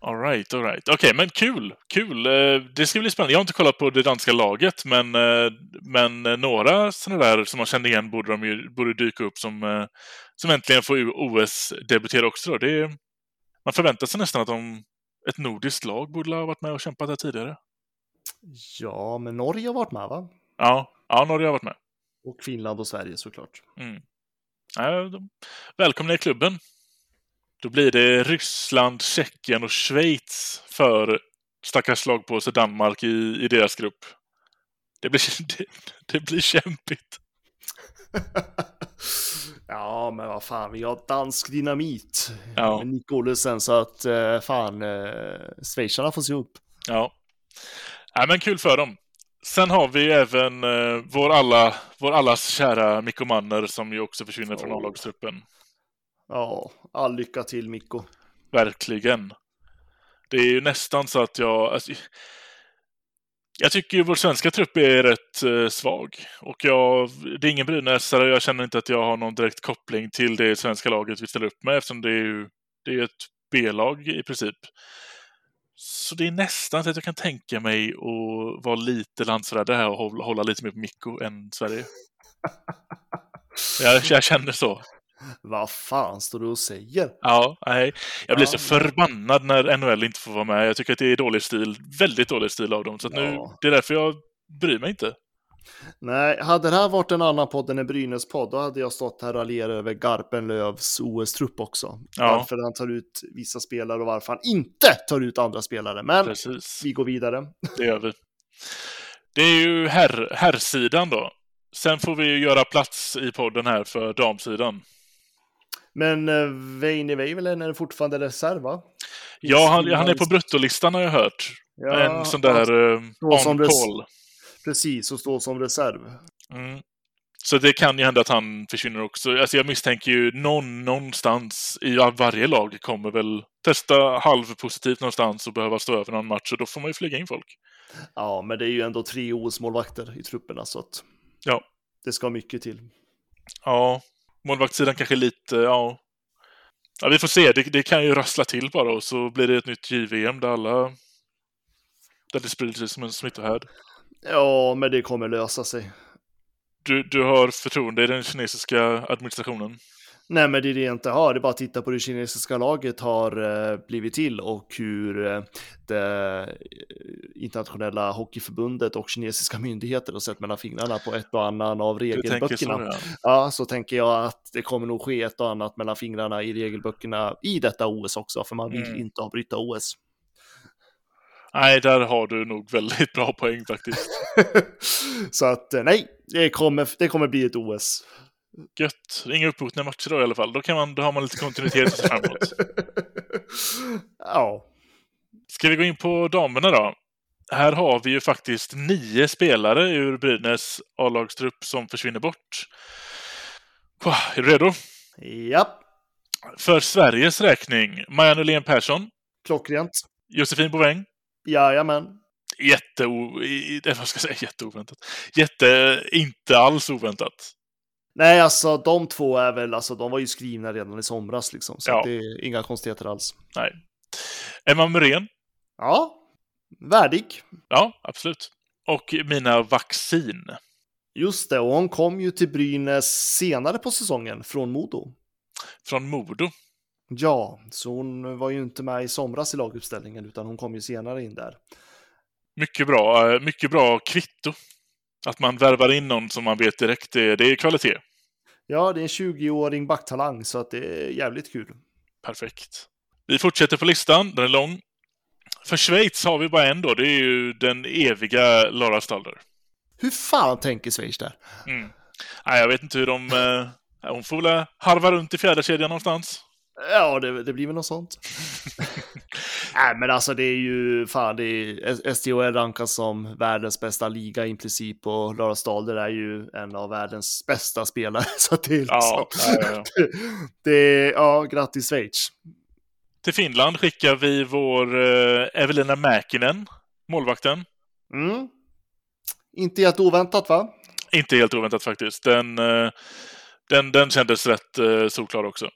Speaker 1: Alright, alright. Okej, men kul, kul. Eh, Det ska bli spännande. Jag har inte kollat på det danska laget, men, eh, men eh, några sådana där som man kände igen borde de ju borde dyka upp som, som äntligen får OS debutera också. Då. Det man förväntar sig nästan att de, ett nordiskt lag borde ha varit med och kämpat där tidigare.
Speaker 2: Ja, men Norge har varit med, va?
Speaker 1: Ja, ja Norge har varit med.
Speaker 2: Och Finland och Sverige såklart.
Speaker 1: Mm. Ja, de, välkomna i klubben. Då blir det Ryssland, Tjeckien och Schweiz för stackars slagpåse Danmark i, i deras grupp. Det blir, [laughs] det, det blir kämpigt. [laughs]
Speaker 2: ja, men vad fan, vi har dansk dynamit
Speaker 1: Ja.
Speaker 2: med Nick Olesen, så att eh, fan, eh, schweizarna får se upp.
Speaker 1: Ja. ja, men kul för dem. Sen har vi även eh, vår, alla, vår allas kära Mikko Manner som ju också försvinner från
Speaker 2: Oh.
Speaker 1: A-lagstruppen.
Speaker 2: Ja, all lycka till Mikko.
Speaker 1: Verkligen. Det är ju nästan så att jag... Alltså, jag tycker ju vår svenska trupp är rätt eh, svag. Och jag, det är ingen brynäsare jag känner inte att jag har någon direkt koppling till det svenska laget vi ställer upp med eftersom det är ju det är ett B-lag i princip. Så det är nästan så att jag kan tänka mig att vara lite landsförrädare här och hålla, hålla lite mer på Mikko än Sverige. [laughs] Jag, jag känner så.
Speaker 2: Vad fan står du och säger?
Speaker 1: Ja, nej. Jag blir
Speaker 2: Ja.
Speaker 1: så förbannad när NHL inte får vara med. Jag tycker att det är dålig stil. Väldigt dålig stil av dem. Så att nu,
Speaker 2: Ja.
Speaker 1: det är därför jag bryr mig inte.
Speaker 2: Nej, hade det här varit en annan podd än en Brynäs-podd, då hade jag stått här och raljerat över Garpenlövs OS-trupp också.
Speaker 1: Ja.
Speaker 2: Varför han tar ut vissa spelare och varför han inte tar ut andra spelare. Men
Speaker 1: Precis,
Speaker 2: vi går vidare.
Speaker 1: det gör vi. Det är ju herr, herrsidan då. Sen får vi ju göra plats i podden här för damsidan.
Speaker 2: Men eh, Veini Väivälen är fortfarande reserv, va?
Speaker 1: Ja, han, han är på bruttolistan har jag hört.
Speaker 2: Ja,
Speaker 1: en sån där eh,
Speaker 2: som
Speaker 1: on call.
Speaker 2: Precis, och står som reserv.
Speaker 1: Mm. Så det kan ju hända att han försvinner också. Alltså jag misstänker ju någon någonstans i varje lag kommer väl testa halvpositivt någonstans och behöva stå över någon match och då får man ju flyga in folk.
Speaker 2: Ja, men det är ju ändå tre OS-målvakter i trupperna, så att
Speaker 1: Ja.
Speaker 2: det ska mycket till.
Speaker 1: Ja, målvaktssidan kanske lite, ja. Ja, vi får se. Det, det kan ju rassla till bara och så blir det ett nytt JVM där alla... Där det sprider sig som en smittohärd.
Speaker 2: Ja, men det kommer lösa sig.
Speaker 1: Du, du har förtroende i den kinesiska administrationen?
Speaker 2: Nej, men det är det jag inte har. Det är bara att titta på hur det kinesiska laget har eh, blivit till och hur eh, det eh, internationella hockeyförbundet och kinesiska myndigheter har sett mellan fingrarna på ett och annan av
Speaker 1: tänker så,
Speaker 2: regelböckerna.
Speaker 1: ja.
Speaker 2: Ja, så tänker jag att det kommer nog ske ett och annat mellan fingrarna i regelböckerna i detta OS också, för man vill
Speaker 1: Mm.
Speaker 2: inte avbryta OS.
Speaker 1: Nej, där har du nog väldigt bra poäng faktiskt. [laughs]
Speaker 2: så att nej, det kommer, det kommer bli ett OS.
Speaker 1: Gött. Inga uppskjutna matcher då i alla fall. Då, kan man, då har man lite kontinuitet att se fram emot. [laughs]
Speaker 2: ja,
Speaker 1: Ska vi gå in på damerna då? Här har vi ju faktiskt nio spelare ur Brynäs A-lagstrupp som försvinner bort. Wow, Är du redo?
Speaker 2: ja,
Speaker 1: För Sveriges räkning, Maja Nylén Persson,
Speaker 2: klockrent.
Speaker 1: Josefin Boväng,
Speaker 2: Jajamän.
Speaker 1: jätte... Vad ska jag säga? Jätteoväntat. Jätte... Inte alls oväntat.
Speaker 2: Nej, alltså de två är väl, alltså de var ju skrivna redan i somras liksom, så
Speaker 1: Ja.
Speaker 2: det är inga konstigheter alls.
Speaker 1: Nej. Emma Muren,
Speaker 2: Ja, värdig.
Speaker 1: ja, absolut. Och Mina Vaccin.
Speaker 2: Just det, och hon kom ju till Brynäs senare på säsongen från Modo.
Speaker 1: Från Modo.
Speaker 2: Ja, så hon var ju inte med i somras i laguppställningen, utan hon kom ju senare in där.
Speaker 1: Mycket bra, eh, mycket bra kvitto. Att man värvar in någon som man vet direkt, det, det är kvalitet.
Speaker 2: Ja, det är en 20-åring backtalang, så att det är jävligt kul.
Speaker 1: Perfekt. Vi fortsätter på listan, den är lång. För Schweiz har vi bara en då, det är ju den eviga Lara Stalder.
Speaker 2: Hur fan tänker Schweiz där?
Speaker 1: Mm. Nej, jag vet inte hur de... Eh, hon får väl harva runt i fjärde kedjan någonstans.
Speaker 2: Ja, det, det blir väl något sånt. [laughs] Nej, men alltså det är ju fan, det är, SDHL rankas som världens bästa liga i princip och Lara Stalder är ju en av världens bästa spelare. [laughs] Så det är liksom,
Speaker 1: Ja, ja, ja.
Speaker 2: det, det ja, grattis Schweiz.
Speaker 1: Till Finland skickar vi vår eh, Evelina Mäkinen, målvakten.
Speaker 2: Mm. Inte helt oväntat va?
Speaker 1: Inte helt oväntat faktiskt. Den, eh, den, den kändes rätt eh, solklar också.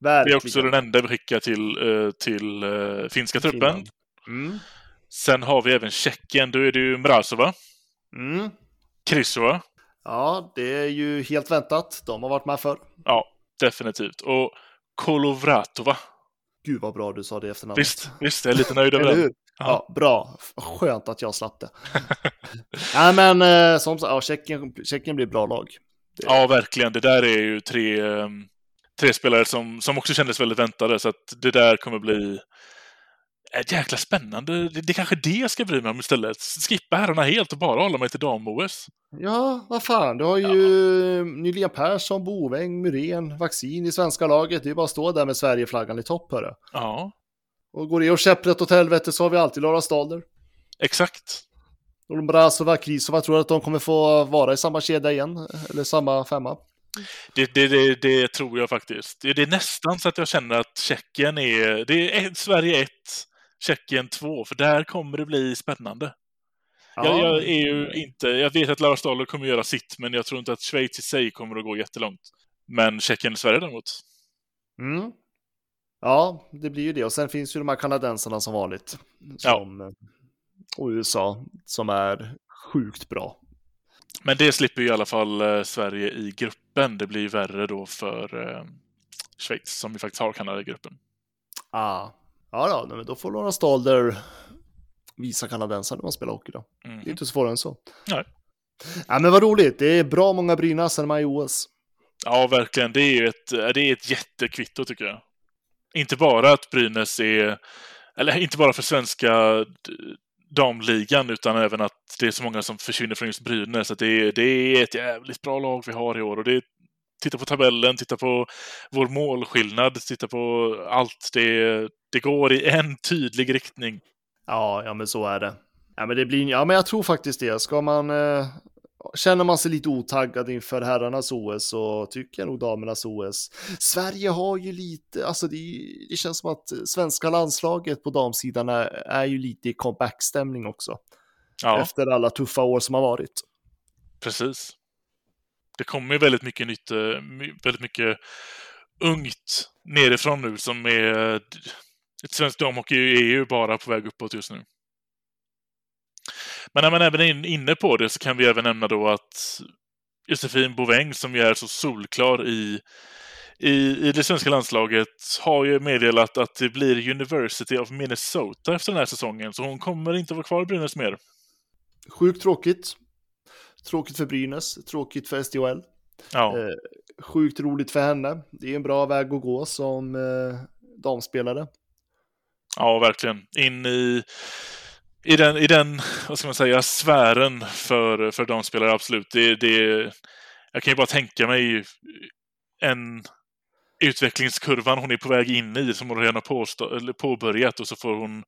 Speaker 2: Verkligen.
Speaker 1: Det är också den enda vi skickar till, eh, till eh, finska truppen.
Speaker 2: Mm.
Speaker 1: Sen har vi även Tjeckien. Då är det ju Mrazova,
Speaker 2: Mm.
Speaker 1: Krysova.
Speaker 2: Ja, det är ju helt väntat. De har varit med förr.
Speaker 1: Ja, definitivt. Och Kolovratova.
Speaker 2: Gud vad bra du sa det efternamnet.
Speaker 1: Visst, visst, jag är lite nöjd [laughs] över
Speaker 2: hur? Ja, bra. Skönt att jag slapp det. [laughs] Nej, men eh, som sagt, ja, Tjeckien, Tjeckien blir bra lag.
Speaker 1: Ja, verkligen. Det där är ju tre, eh, tre spelare som, som också kändes väldigt väntade, så att det där kommer bli ett jäkla spännande. Det, det är kanske det jag ska bry mig om istället. Skippa herrarna helt och bara hålla mig till dam-OS.
Speaker 2: Ja, vad fan, du har ju Nylén Persson, Boväng, Muren, Vaccin i svenska laget. Det är bara att stå där med Sverigeflaggan i topp, hörru.
Speaker 1: Ja,
Speaker 2: Och går det och käpprätt åt helvete så har vi alltid Lara Stalder.
Speaker 1: exakt.
Speaker 2: Och Brasova, Krisova, tror att de kommer få vara i samma kedja igen? Eller samma femma?
Speaker 1: Det, det, det, det tror jag faktiskt. Det, är nästan så att jag känner att Tjeckien är... Det är ett, Sverige 1, Tjeckien 2, för där kommer det bli spännande. Jag, jag är ju inte... Jag vet att Lara Staller kommer göra sitt, men jag tror inte att Schweiz i sig kommer att gå jättelångt. Men Tjeckien och Sverige däremot.
Speaker 2: Mm. Ja, det blir ju det. Och sen finns ju de här kanadensarna som vanligt. Som, eh, Och USA som är sjukt bra.
Speaker 1: Men det slipper ju i alla fall eh, Sverige i gruppen. Det blir ju värre då för eh, Schweiz, som ju faktiskt har Kanada i gruppen.
Speaker 2: Ah. Ja, ja, men då får Laura Stalder visa kanadensarna när man spelar hockey då.
Speaker 1: Mm.
Speaker 2: Det är inte svårare än så.
Speaker 1: Nej.
Speaker 2: Ja, men vad roligt. Det är bra många Brynäs när man är i OS.
Speaker 1: Ja, verkligen. Det är ju ett, eh, det är ett jättekvitto tycker jag. Inte bara att Brynäs är, eller inte bara för svenska damligan, utan även att det är så många som försvinner från just Brynäs. Att det, är, det är ett jävligt bra lag vi har i år. Och det, titta på tabellen, titta på vår målskillnad, titta på allt. Det, det går i en tydlig riktning.
Speaker 2: Ja, ja, men så är det. Ja, men det blir, ja, men jag tror faktiskt det. Ska man, eh, känner man sig lite otaggad inför herrarnas OS så tycker jag nog damernas OS. Sverige har ju lite, alltså det, det känns som att svenska landslaget på damsidan är, är ju lite i comeback-stämning också.
Speaker 1: Ja,
Speaker 2: Efter alla tuffa år som har varit.
Speaker 1: precis. Det kommer ju väldigt mycket nytt, eh, väldigt mycket ungt nerifrån nu som är... Ett svenskt damhockey är ju bara på väg uppåt just nu. Men när man även är in- inne på det så kan vi även nämna då att Josefin Boväng som ju är så solklar i, i, i det svenska landslaget har ju meddelat att det blir University of Minnesota efter den här säsongen. Så hon kommer inte vara kvar i Brynäs mer.
Speaker 2: Sjukt tråkigt. Tråkigt för Brynäs, tråkigt för SDHL.
Speaker 1: Ja,
Speaker 2: Eh, sjukt roligt för henne. Det är en bra väg att gå som eh, damspelare.
Speaker 1: ja verkligen. In i, i, den, i den, vad ska man säga, sfären för, för damspelare, absolut. Det, det, jag kan ju bara tänka mig en utvecklingskurvan hon är på väg in i som hon redan har påstå, eller påbörjat och så får hon,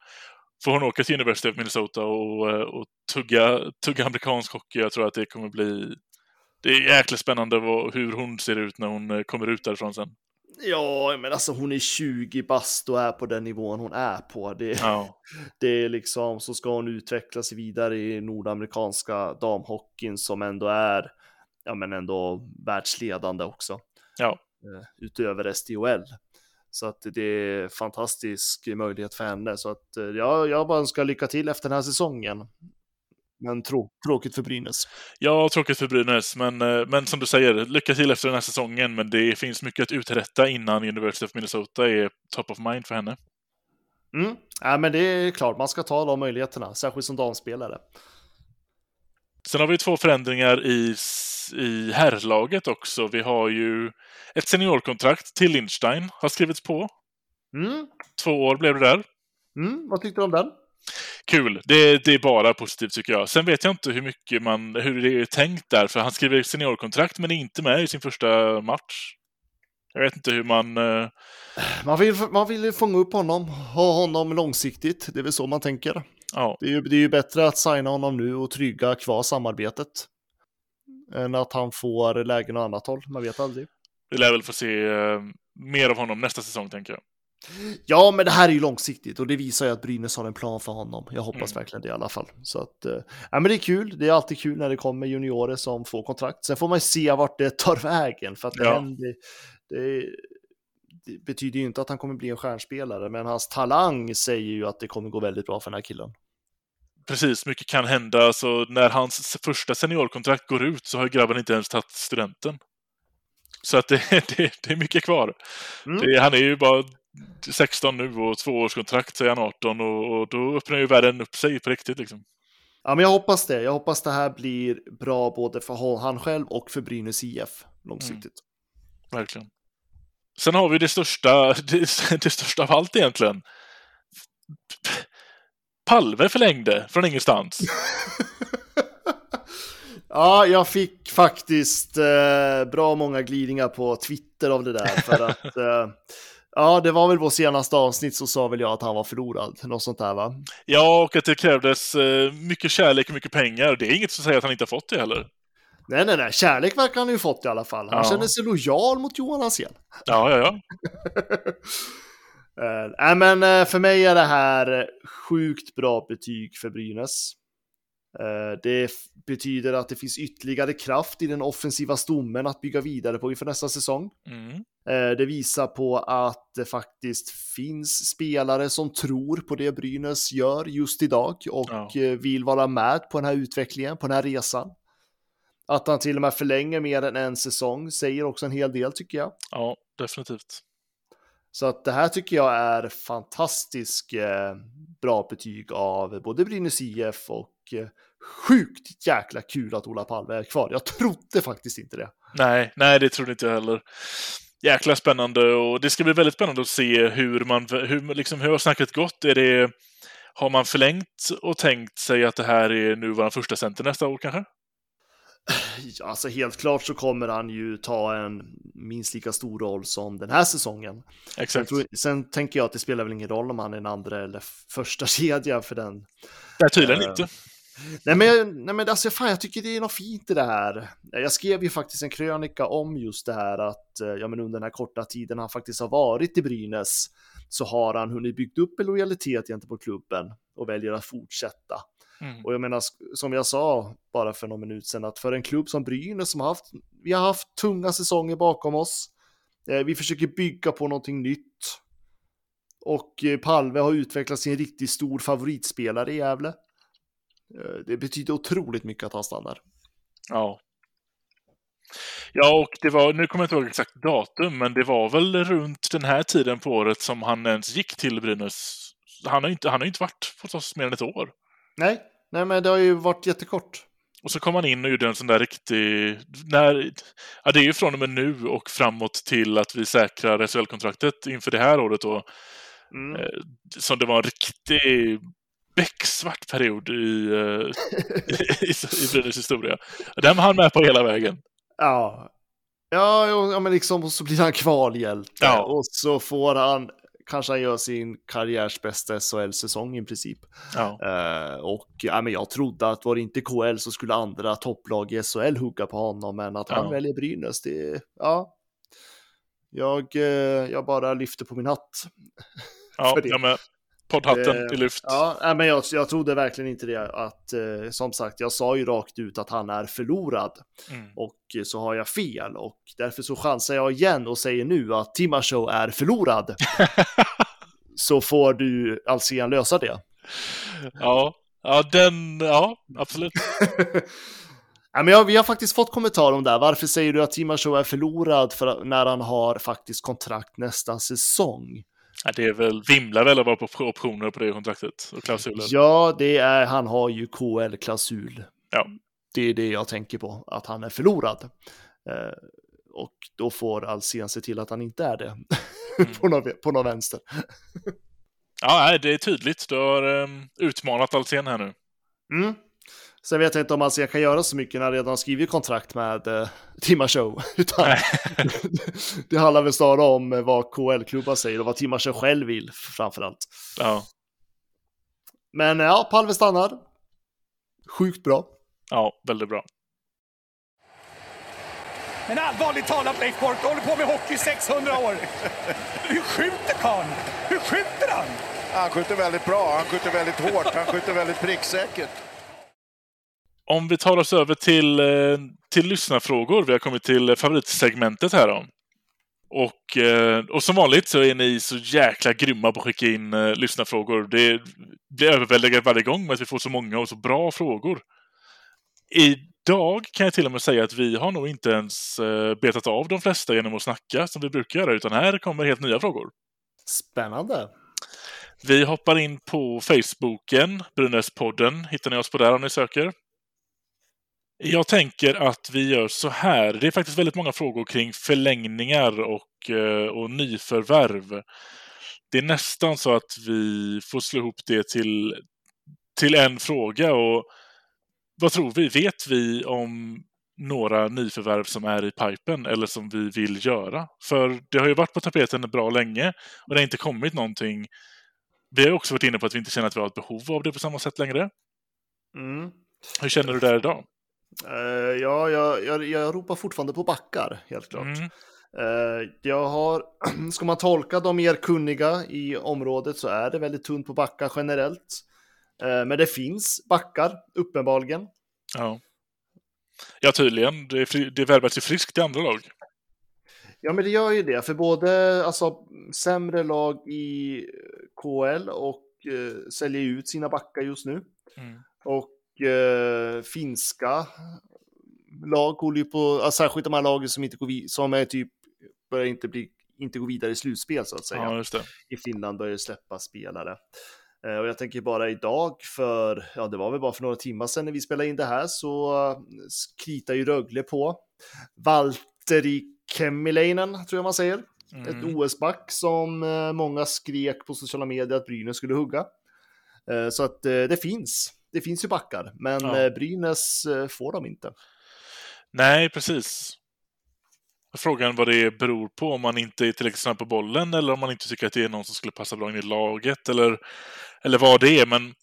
Speaker 1: får hon åka till University of Minnesota och, och tugga, tugga amerikansk hockey. Jag tror att det kommer bli det är jäkla spännande vad, hur hon ser ut när hon kommer ut därifrån sen.
Speaker 2: Ja, men alltså hon är 20 bast och är på den nivån hon är på. Det,
Speaker 1: Ja, [laughs]
Speaker 2: det är liksom så ska hon utveckla sig vidare i nordamerikanska damhockeyn som ändå är, ja men ändå världsledande också.
Speaker 1: ja.
Speaker 2: eh, utöver SDHL. Så att det är fantastisk möjlighet för henne. Så att eh, ja, jag bara önskar lycka till efter den här säsongen. Men trå tråkigt för Brynäs.
Speaker 1: Ja, tråkigt för Brynäs, men, eh, men som du säger, lycka till efter den här säsongen. Men det finns mycket att uträtta innan University of Minnesota är top of mind för henne.
Speaker 2: Mm. Ja, men det är klart, man ska ta de möjligheterna, särskilt som damspelare.
Speaker 1: Sen har vi två förändringar i, i herrlaget också. Vi har ju ett seniorkontrakt till Lindstein har skrivits på.
Speaker 2: Mm.
Speaker 1: Två år blev det där.
Speaker 2: Mm. Vad tyckte du om den?
Speaker 1: Kul. Det, det är bara positivt tycker jag. Sen vet jag inte hur mycket man, hur det är tänkt där, för han skriver seniorkontrakt men är inte med i sin första match. Jag vet inte hur man... eh,
Speaker 2: Man vill, man vill fånga upp honom, ha honom långsiktigt. Det är väl så man tänker.
Speaker 1: Ja,
Speaker 2: Det är ju, det är ju bättre att signa honom nu och trygga kvar samarbetet. Än att han får lägen åt annat håll. Man vet aldrig.
Speaker 1: vi lär väl få se eh, mer av honom nästa säsong, tänker jag.
Speaker 2: Ja, men det här är ju långsiktigt och det visar ju att Brynäs har en plan för honom. Jag hoppas
Speaker 1: Mm.
Speaker 2: verkligen det i alla fall. Så att, ja, men det är kul. Det är alltid kul när det kommer juniorer som får kontrakt. Sen får man ju se vart det tar vägen för att det,
Speaker 1: Ja.
Speaker 2: händer, det, det betyder ju inte att han kommer bli en stjärnspelare, men hans talang säger ju att det kommer gå väldigt bra för den här killen.
Speaker 1: Precis, mycket kan hända. Så när hans första seniorkontrakt går ut så har grabben inte ens tagit studenten. Så att det, [laughs] det, det är mycket kvar.
Speaker 2: Mm.
Speaker 1: Det, han är ju bara 16 nu och tvåårskontrakt är han 18 och, och då öppnar ju världen upp sig på riktigt liksom.
Speaker 2: Ja, men jag hoppas det. Jag hoppas det här blir bra både för han själv och för Brynäs IF långsiktigt.
Speaker 1: Verkligen. Sen har vi det största, [laughs] det, det största av allt egentligen. Palve förlängde från ingenstans. [laughs]
Speaker 2: Ja, jag fick faktiskt eh, bra många glidningar på Twitter av det där. För att, [laughs] eh, ja, det var väl vår senaste avsnitt så sa väl jag att han var förlorad. Något sånt där va?
Speaker 1: Ja, och att det krävdes eh, mycket kärlek och mycket pengar. Det är inget som säger att han inte har fått det heller.
Speaker 2: Nej, nej, nej. Kärlek verkar han ju fått i alla fall. Han
Speaker 1: Ja.
Speaker 2: känner sig lojal mot Johan Hansén.
Speaker 1: Ja, ja, ja. [laughs]
Speaker 2: Eh, Nej, men eh, för mig är det här sjukt bra betyg för Brynäs. Eh, Det betyder att det finns ytterligare kraft i den offensiva stommen att bygga vidare på inför nästa säsong.
Speaker 1: Mm.
Speaker 2: Eh, Det visar på att det faktiskt finns spelare som tror på det Brynäs gör just idag och
Speaker 1: Ja.
Speaker 2: eh, vill vara med på den här utvecklingen, på den här resan. Att han till och med förlänger mer än en säsong säger också en hel del tycker jag.
Speaker 1: ja definitivt.
Speaker 2: Så att det här tycker jag är fantastiskt bra betyg av både Brynäs IF och sjukt jäkla kul att Ola Palme är kvar. Jag trodde faktiskt inte det.
Speaker 1: Nej, nej, det trodde inte jag heller. Jäkla spännande och det ska bli väldigt spännande att se hur man, hur, liksom, hur har snacket gått? Är det, har man förlängt och tänkt sig att det här är nu vår första center nästa år kanske?
Speaker 2: Ja, Alltså helt klart så kommer han ju ta en minst lika stor roll som den här säsongen. Sen,
Speaker 1: Exakt.
Speaker 2: tror, sen tänker jag att det spelar väl ingen roll om han är en andra eller första [laughs] kedja för den.
Speaker 1: Nej, tydligen
Speaker 2: Eh,
Speaker 1: inte.
Speaker 2: Nej men, nej men alltså fan, jag tycker det är något fint i det här. Jag skrev ju faktiskt en krönika om just det här att eh, ja, men under den här korta tiden han faktiskt har varit i Brynäs så har han hunnit byggt upp en lojalitet gentemot klubben och väljer att fortsätta.
Speaker 1: Mm.
Speaker 2: Och jag menar, som jag sa bara för någon minut sedan, att för en klubb som Brynäs som har haft, vi har haft tunga säsonger bakom oss. Eh, vi försöker bygga på någonting nytt. Och eh, Palve har utvecklats till en riktigt stor favoritspelare i Gävle. Eh, det betyder otroligt mycket att han stannar.
Speaker 1: Ja. Ja, och det var, nu kommer jag inte ihåg exakt datum, men det var väl runt den här tiden på året som han ens gick till Brynäs. Han har inte, han har inte varit hos oss mer än ett år.
Speaker 2: Nej, nej men det har ju varit jättekort.
Speaker 1: Och så kom han in och gjorde en sån där riktig... När, ja, det är ju från och med nu och framåt till att vi säkrar SHL-kontraktet inför det här året då.
Speaker 2: Mm.
Speaker 1: Eh, som det var en riktig becksvart period i, eh, [laughs] i, i Brynäs historia. Den var han med på hela vägen.
Speaker 2: Ja. Ja, ja, men liksom så blir han kvalhjälte
Speaker 1: Ja.
Speaker 2: och så får han, kanske han gör sin karriärs bästa SHL-säsong i princip.
Speaker 1: Ja.
Speaker 2: Eh, och ja, men jag trodde att var det inte KL så skulle andra topplag i SHL hugga på honom, men att han
Speaker 1: Ja.
Speaker 2: väljer Brynäs, det, ja. Jag, eh, jag bara lyfter på min hatt.
Speaker 1: Ja, [laughs]
Speaker 2: för det.
Speaker 1: ja men poddhatten
Speaker 2: Eh,
Speaker 1: i lyft.
Speaker 2: Ja, men jag, jag trodde verkligen inte det. Att, eh, som sagt, jag sa ju rakt ut att han är förlorad.
Speaker 1: Mm.
Speaker 2: Och så har jag fel. Och därför så chansar jag igen och säger nu att Timashow är förlorad. [laughs] så får du Alsen lösa det.
Speaker 1: Ja, ja, den, ja, absolut. [laughs]
Speaker 2: Ja, men jag, vi har faktiskt fått kommentar om det här. Varför säger du att Timashow är förlorad för, när han har faktiskt kontrakt nästa säsong?
Speaker 1: Ja, det är väl, vimlar väl av op- optioner på det kontraktet och klausuler.
Speaker 2: Ja, det är, han har ju KL-klausul.
Speaker 1: Ja.
Speaker 2: Det är det jag tänker på, att han är förlorad. Eh, och då får Alsen se till att han inte är det. [laughs] på, någon, på någon vänster.
Speaker 1: Ja, det är tydligt. Du har um, utmanat Alsen här nu.
Speaker 2: Mm. Sen vet jag inte om Alsen kan göra så mycket när han redan har skrivit kontrakt med eh, Timashow. [laughs] Utan
Speaker 1: Nej. [laughs]
Speaker 2: det handlar väl snarare om eh, vad KL-klubbar säger och vad Timashow själv vill framförallt.
Speaker 1: Ja,
Speaker 2: Men ja, Palve stannar. Sjukt bra.
Speaker 1: ja väldigt bra.
Speaker 3: Men allvarligt talat Leif Boork, du håller på med hockey i 600 år. Hur skjuter karln? Hur skjuter han?
Speaker 4: Han skjuter väldigt bra, han skjuter väldigt hårt, han skjuter väldigt pricksäkert.
Speaker 1: Om vi tar oss över till, eh, till lyssnarfrågor. Vi har kommit till favoritsegmentet här då. Och, eh, och som vanligt så är ni så jäkla grymma på att skicka in uh, lyssnarfrågor. Det blir överväldigande varje gång med att vi får så många och så bra frågor. Idag kan jag till och med säga att vi har nog inte ens betat av de flesta genom att snacka som vi brukar göra, utan här kommer helt nya frågor.
Speaker 2: Spännande.
Speaker 1: Vi hoppar in på Facebooken, Brynäspodden. Hittar ni oss på där om ni söker. Jag tänker att vi gör så här. Det är faktiskt väldigt många frågor kring förlängningar och, eh, och nyförvärv. Det är nästan så att vi får slå ihop det till, till en fråga. Och vad tror vi? Vet vi om några nyförvärv som är i pipen eller som vi vill göra? För det har ju varit på tapeten bra länge och det har inte kommit någonting. Vi har också varit inne på att vi inte känner att vi har ett behov av det på samma sätt längre.
Speaker 2: Mm.
Speaker 1: Hur känner du där idag?
Speaker 2: Uh, ja, jag, jag, jag ropar fortfarande på backar, helt klart. Mm. Uh, jag har, [clears throat] ska man tolka de mer kunniga i området så är det väldigt tunt på backar generellt. Uh, men det finns backar, uppenbarligen.
Speaker 1: Ja, ja tydligen. Det, det värvas ju friskt i andra lag.
Speaker 2: Ja, men det gör ju det, för både alltså, sämre lag i KL och säljer ut sina backar just nu. Mm. Och eh, finska lag håller ju på, alltså, särskilt de här lagen som inte går som är typ, börjar inte bli, inte gå vidare i slutspel så att säga.
Speaker 1: Ja,
Speaker 2: I Finland börjar det släppa spelare. Eh, och jag tänker bara idag för, ja det var väl bara för några timmar sedan när vi spelade in det här så kritar ju Rögle på. Valtteri Kemiläinen tror jag man säger. Mm. Ett OS-back som uh, många skrek på sociala medier att Brynäs skulle hugga. Uh, så att det finns det finns ju backar, men ja. Eh, Brynäs eh, får de inte.
Speaker 1: Nej, precis. Frågan vad det beror på, om man inte är tillräckligt snabb på bollen eller om man inte tycker att det är någon som skulle passa bra in i laget eller, eller vad det är. Men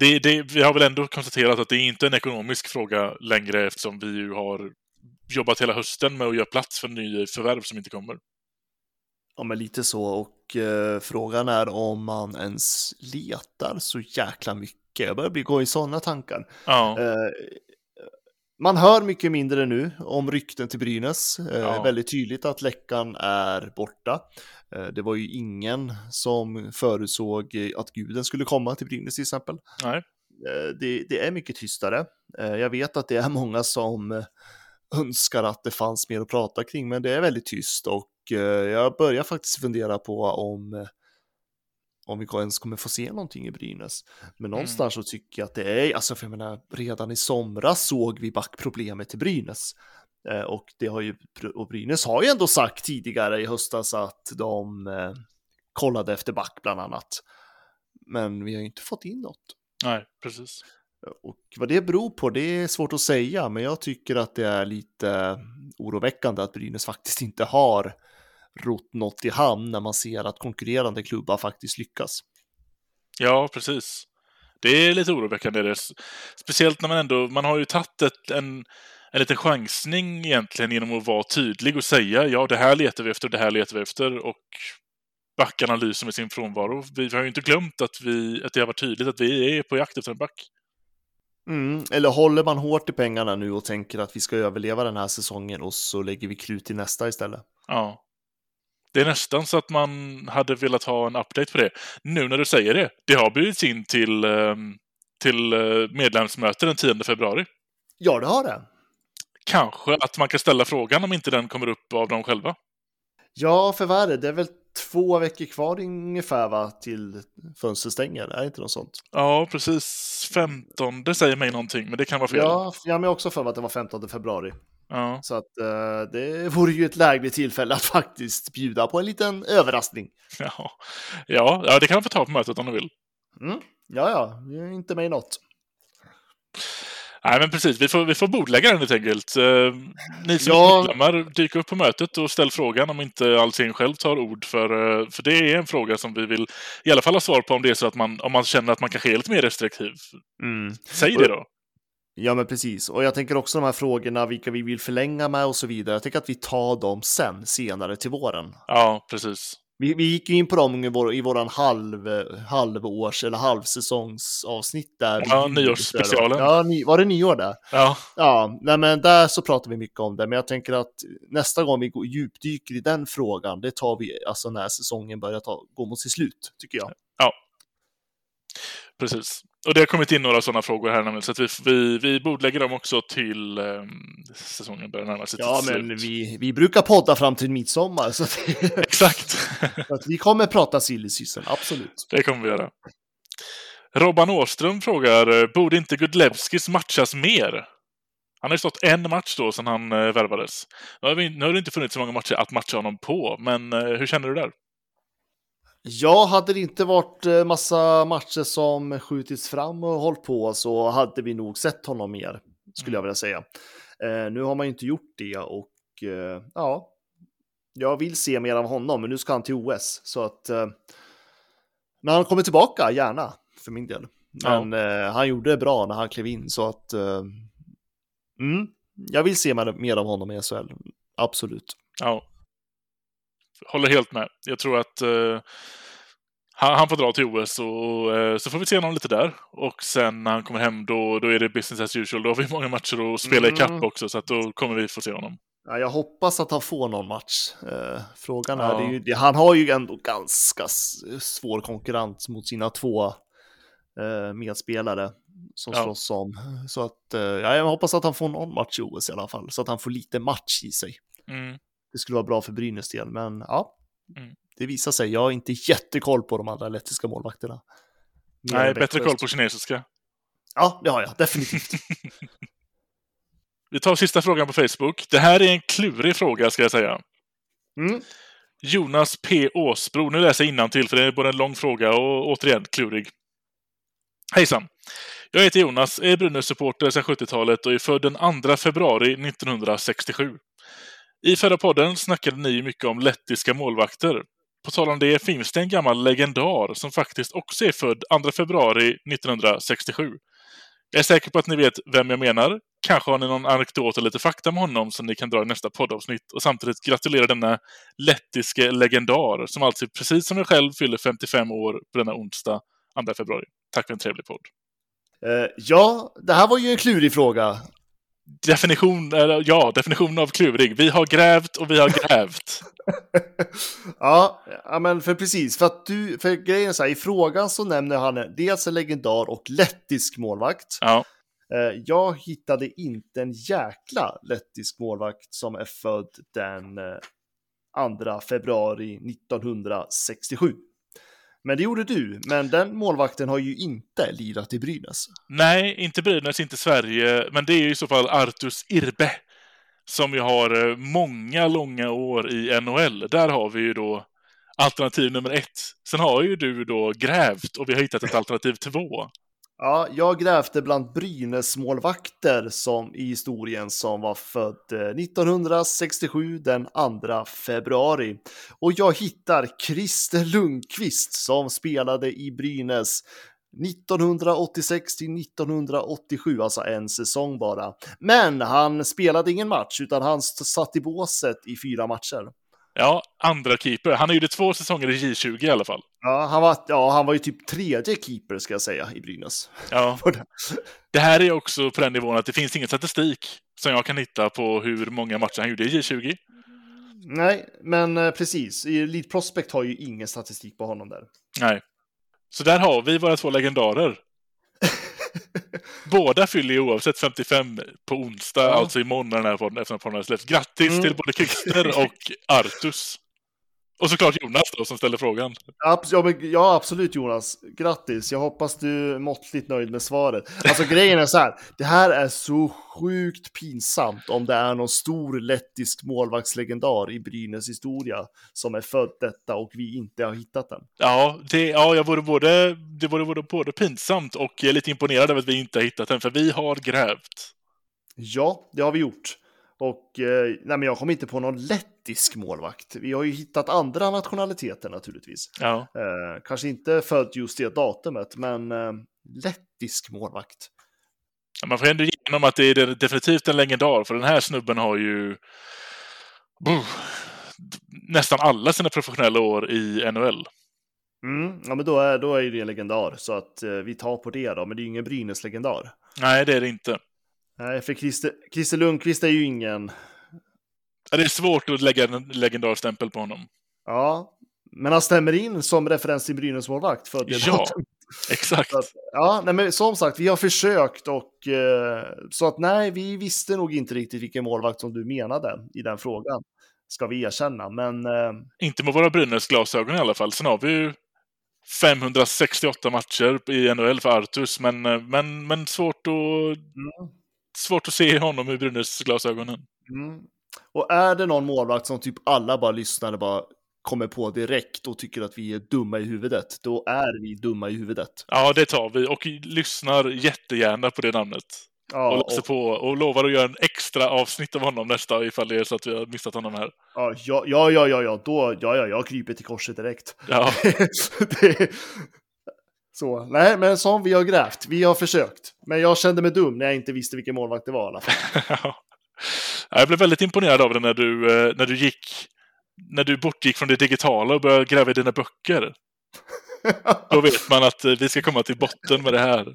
Speaker 1: det, det, vi har väl ändå konstaterat att det är inte en ekonomisk fråga längre eftersom vi ju har jobbat hela hösten med att göra plats för nya förvärv som inte kommer.
Speaker 2: Ja, men lite så. Och eh, frågan är om man ens letar så jäkla mycket. Jag börjar bli, gå i sådana tankar.
Speaker 1: Ja.
Speaker 2: Eh, man hör mycket mindre nu om rykten till Brynäs. Eh, ja. Väldigt tydligt att läckan är borta. Eh, det var ju ingen som förutsåg att guden skulle komma till Brynäs till exempel.
Speaker 1: Nej.
Speaker 2: Eh, det, det, är mycket tystare. Eh, jag vet att det är många som önskar att det fanns mer att prata kring, men det är väldigt tyst och eh, jag börjar faktiskt fundera på om om vi ens kommer få se någonting i Brynäs. Men mm. någonstans mm. så tycker jag att det är, alltså för jag menar, redan i somras såg vi backproblemet till Brynäs. Eh, och det har ju, och Brynäs har ju ändå sagt tidigare i höstas att de eh, kollade efter back bland annat. Men vi har ju inte fått in något.
Speaker 1: Nej, precis.
Speaker 2: Och vad det beror på, det är svårt att säga, men jag tycker att det är lite oroväckande att Brynäs faktiskt inte har rott något i hamn när man ser att konkurrerande klubbar faktiskt lyckas.
Speaker 1: Ja, precis. Det är lite oroväckande. Det. Speciellt när man ändå, man har ju tagit ett, en, en liten chansning egentligen genom att vara tydlig och säga ja, det här letar vi efter, det här letar vi efter och backarna lyser med sin frånvaro. Vi har ju inte glömt att, vi, att det har varit tydligt att vi är på jakt efter en back.
Speaker 2: Mm, eller håller man hårt i pengarna nu och tänker att vi ska överleva den här säsongen och så lägger vi krut i nästa istället?
Speaker 1: Ja. Det är nästan så att man hade velat ha en update på det. Nu när du säger det, det har bjudits in till, ehm, till eh, medlemsmöte den 10 februari.
Speaker 2: Ja, det har det.
Speaker 1: Kanske att man kan ställa frågan om inte den kommer upp av dem själva.
Speaker 2: Ja, för vad är det? Det är väl två veckor kvar ungefär va, till fönstret stänger? Är det inte något sånt?
Speaker 1: Ja, precis. 15, det säger mig någonting, men det kan vara fel.
Speaker 2: Ja, jag har också för mig att det var 15 februari.
Speaker 1: Ja.
Speaker 2: Så att uh, det vore ju ett lägligt tillfälle att faktiskt bjuda på en liten överraskning.
Speaker 1: Ja, ja, ja det kan man få ta på mötet om du vill.
Speaker 2: Mm. Ja, ja, inte i något.
Speaker 1: Nej, men precis. Vi får, vi får bordlägga den helt enkelt. Uh, ni som ja. medlemmar, dyk upp på mötet och ställ frågan om inte Alsing själv tar ord. För, uh, för det är en fråga som vi vill i alla fall ha svar på om det är så att man, om man känner att man kanske är lite mer restriktiv.
Speaker 2: Mm.
Speaker 1: Säg det då.
Speaker 2: Ja, men precis. Och jag tänker också de här frågorna, vilka vi vill förlänga med och så vidare. Jag tänker att vi tar dem sen, senare till våren.
Speaker 1: Ja, precis.
Speaker 2: Vi, vi gick ju in på dem i, vår, i våran halv, halvårs eller halvsäsongsavsnitt där.
Speaker 1: Ja, nyårsspecialen.
Speaker 2: Ja, ny, var det nyår där?
Speaker 1: Ja.
Speaker 2: Ja, nej, men där så pratar vi mycket om det. Men jag tänker att nästa gång vi går, djupdyker i den frågan, det tar vi alltså när säsongen börjar ta, gå mot sitt slut, tycker jag.
Speaker 1: Ja. Precis. Och det har kommit in några sådana frågor här nämligen, så vi, vi, vi bordlägger dem också till um, säsongen börjar närma sig
Speaker 2: Ja, men vi, vi brukar podda fram till midsommar. Så att, [laughs] [laughs]
Speaker 1: Exakt.
Speaker 2: så att vi kommer prata silly season, absolut.
Speaker 1: Det kommer vi göra. Robban Åström frågar, borde inte Gudlevskis matchas mer? Han har ju stått en match då sedan han eh, värvades. Nu har, vi, nu har det inte funnits så många matcher att matcha honom på, men eh, hur känner du där?
Speaker 2: Ja, hade det inte varit eh, massa matcher som skjutits fram och hållit på så hade vi nog sett honom mer, skulle jag vilja säga. Eh, nu har man ju inte gjort det och eh, ja, jag vill se mer av honom, men nu ska han till OS så att eh, när han kommer tillbaka, gärna för min del. Men eh, han gjorde det bra när han klev in så att eh, mm, jag vill se mer, mer av honom i SHL, absolut.
Speaker 1: Ja. Håller helt med. Jag tror att eh, han, han, får dra till OS och eh, så får vi se honom lite där. Och sen när han kommer hem då, då är det business as usual. Då har vi många matcher att spela
Speaker 2: Mm.
Speaker 1: i kapp också så att då kommer vi få se honom.
Speaker 2: Ja, jag hoppas att han får någon match. Eh, frågan är,
Speaker 1: Ja.
Speaker 2: är ju, han har ju ändå ganska svår konkurrens mot sina två eh, medspelare som
Speaker 1: Ja.
Speaker 2: slåss om. Så att, eh, ja, jag hoppas att han får någon match i OS i alla fall, så att han får lite match i sig.
Speaker 1: Mm.
Speaker 2: Det skulle vara bra för Brynäs del, men ja,
Speaker 1: Mm.
Speaker 2: det visar sig. Jag har inte jättekoll på de andra lettiska målvakterna. Mer
Speaker 1: Nej, bättre koll på kinesiska.
Speaker 2: Ja, det har jag definitivt. [laughs]
Speaker 1: Vi tar sista frågan på Facebook. Det här är en klurig fråga ska jag säga.
Speaker 2: Mm.
Speaker 1: Jonas P. Åsbro. Nu läser jag till för det är både en lång fråga och återigen klurig. Hejsan! Jag heter Jonas, är Brynäs-supporter sedan 70-talet och är född den 2 februari 1967. I förra podden snackade ni mycket om lettiska målvakter. På tal om det finns det en gammal legendar som faktiskt också är född 2 februari 1967. Jag är säker på att ni vet vem jag menar. Kanske har ni någon anekdot eller lite fakta med honom som ni kan dra i nästa poddavsnitt och samtidigt gratulera denna lettiske legendar som alltså precis som jag själv fyller 55 år på denna onsdag 2 februari. Tack för en trevlig podd.
Speaker 2: Eh, ja, det här var ju en klurig fråga.
Speaker 1: Definition, ja, definition av klurig. Vi har grävt och vi har grävt. [laughs]
Speaker 2: ja, ja, men för precis, för att du, för grejen är så här, i frågan så nämner han dels en legendar och lettisk målvakt.
Speaker 1: Ja,
Speaker 2: Eh, jag hittade inte en jäkla lettisk målvakt som är född den eh, 2 februari 1967. Men det gjorde du, men den målvakten har ju inte lirat i Brynäs.
Speaker 1: nej, inte Brynäs, inte Sverige, men det är ju i så fall Artus Irbe. Som ju har eh, många långa år i NHL. Där har vi ju då alternativ nummer ett. Sen har ju du då grävt och vi har hittat ett alternativ två.
Speaker 2: Ja, jag grävde bland Brynäs målvakter som i historien som var född eh, 1967 den 2 februari. Och jag hittar Christer Lundqvist som spelade i Brynäs 1986 till 1987, alltså en säsong bara. Men han spelade ingen match utan han satt i båset i fyra matcher.
Speaker 1: Ja, andra keeper. Han gjorde två säsonger i J20 i alla fall.
Speaker 2: Ja, han var, ja, han var ju typ tredje keeper ska jag säga i Brynäs.
Speaker 1: Ja. [laughs] Det här är också på den nivån att det finns ingen statistik som jag kan hitta på hur många matcher han gjorde i J20.
Speaker 2: Nej, men eh, precis. Elite Prospect har ju ingen statistik på honom där.
Speaker 1: Nej. Så där har vi våra två legendarer. [laughs] Båda fyller ju oavsett 55 på onsdag,
Speaker 2: Ja.
Speaker 1: alltså imorgon när den här podden, efter podden har släppts. Grattis
Speaker 2: Mm.
Speaker 1: till både Christer och [laughs] Artus. Och såklart Jonas då, som ställer frågan.
Speaker 2: Ja, absolut Jonas. Grattis. Jag hoppas du är måttligt nöjd med svaret. Alltså grejen är så här. Det här är så sjukt pinsamt om det är någon stor lettisk målvaktslegendar i Brynäs historia som är född detta och vi inte har hittat den.
Speaker 1: Ja, det, ja jag vore både, det vore både, både pinsamt och jag är lite imponerad över att vi inte har hittat den, för vi har grävt.
Speaker 2: Ja, det har vi gjort. Och eh, nej, men jag kom inte på någon lettisk målvakt. Vi har ju hittat andra nationaliteter naturligtvis.
Speaker 1: Ja.
Speaker 2: Eh, kanske inte född just det datumet, men eh, lettisk målvakt.
Speaker 1: Ja, Man får ändå ge om att det är definitivt en legendar, för den här snubben har ju oh, nästan alla sina professionella år i NHL.
Speaker 2: Mm, ja, men då är, då är det en legendar, så att eh, vi tar på det då. Men det är ju ingen Brynäs-legendar.
Speaker 1: Nej, det är det inte.
Speaker 2: Nej, för Christer, Christer Lundqvist är ju ingen...
Speaker 1: Ja, det är svårt att lägga en legendarstämpel på honom.
Speaker 2: Ja, men han stämmer in som referens till Brynäs-målvakt. För det
Speaker 1: Ja, exakt.
Speaker 2: att, ja, nej, men som sagt, vi har försökt och eh, så att nej, vi visste nog inte riktigt vilken målvakt som du menade i den frågan. Ska vi erkänna, men eh,
Speaker 1: Inte med våra Brynäs glasögon i alla fall. Sen har vi ju 568 matcher i NHL för Artus, men, eh, men, men svårt, att, svårt att se honom i Brynäs glasögonen.
Speaker 2: Mm. Och är det någon målvakt som typ alla bara lyssnare bara kommer på direkt och tycker att vi är dumma i huvudet, då är vi dumma i huvudet.
Speaker 1: Ja, det tar vi och lyssnar jättegärna på det namnet.
Speaker 2: Ja,
Speaker 1: och läser
Speaker 2: och-
Speaker 1: på och lovar att göra en extra avsnitt av honom nästa ifall det är så att vi har missat honom här.
Speaker 2: Ja, ja, ja, ja, ja, ja, då, ja, ja, jag kryper till korset direkt.
Speaker 1: Ja. [laughs]
Speaker 2: det, så, nej, men som vi har grävt, vi har försökt. Men jag kände mig dum när jag inte visste vilken målvakt det var i alla fall. [laughs]
Speaker 1: Ja. Jag blev väldigt imponerad av det när du, eh, när du gick när du bortgick från det digitala och började gräva i dina böcker. [laughs] Då vet man att eh, vi ska komma till botten med det här.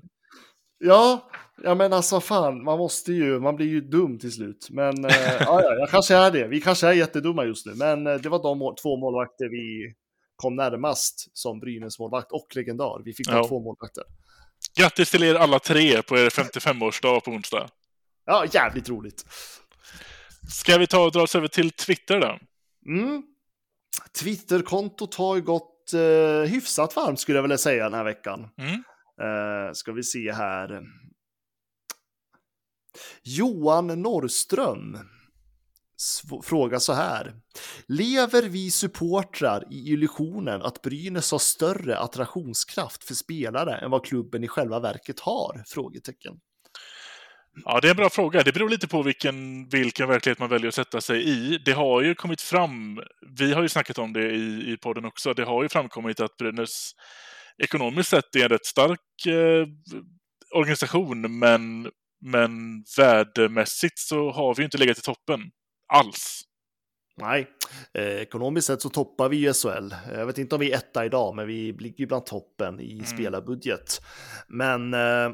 Speaker 2: Ja, ja, men alltså fan, man måste ju, man blir ju dum till slut. Men eh, ja, ja, jag kanske är det. Vi kanske är jättedumma just nu, men eh, det var de två målvakter vi kom närmast som Brynäs målvakt och legendar. Vi fick
Speaker 1: Ja.
Speaker 2: två målvakter.
Speaker 1: Grattis till er alla tre på er 55-årsdag på onsdag.
Speaker 2: Ja, jävligt roligt.
Speaker 1: Ska vi ta och dra oss över till Twitter då?
Speaker 2: Mm. Twitterkontot har ju gått eh, hyfsat varmt skulle jag vilja säga den här veckan.
Speaker 1: Mm.
Speaker 2: Eh, ska vi se här. Johan Norrström sv- så här. Lever vi supportrar i illusionen att Brynäs har större attraktionskraft för spelare än vad klubben i själva verket har? Frågetecken.
Speaker 1: Ja, det är en bra fråga. Det beror lite på vilken, vilken verklighet man väljer att sätta sig i. Det har ju kommit fram, vi har ju snackat om det i, i podden också, det har ju framkommit att Brynäs ekonomiskt sett är en rätt stark eh, organisation, men, men värdemässigt så har vi ju inte legat i toppen alls.
Speaker 2: Nej, eh, ekonomiskt sett så toppar vi ju SHL. Jag vet inte om vi är etta idag, men vi ligger ju bland toppen i spelarbudget. Men eh,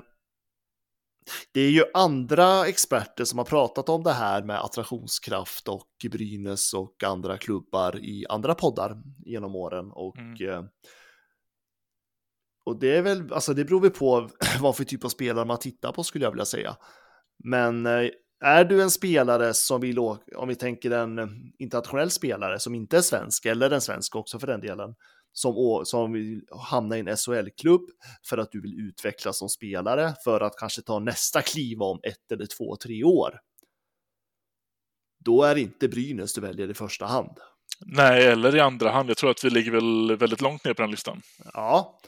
Speaker 2: det är ju andra experter som har pratat om det här med attraktionskraft och Brynäs och andra klubbar i andra poddar genom åren. Och, eh, och det är väl, alltså det beror väl på [clears throat] vad för typ av spelare man tittar på skulle jag vilja säga. Men eh, är du en spelare som vill, om vi tänker en internationell spelare som inte är svensk, eller en svensk också för den delen, som, som vill hamna i en SHL-klubb för att du vill utvecklas som spelare, för att kanske ta nästa kliv om ett eller två, tre år. Då är det inte Brynäs du väljer i första hand.
Speaker 1: Nej, eller i andra hand. Jag tror att vi ligger väl väldigt långt ner på den listan.
Speaker 2: Ja,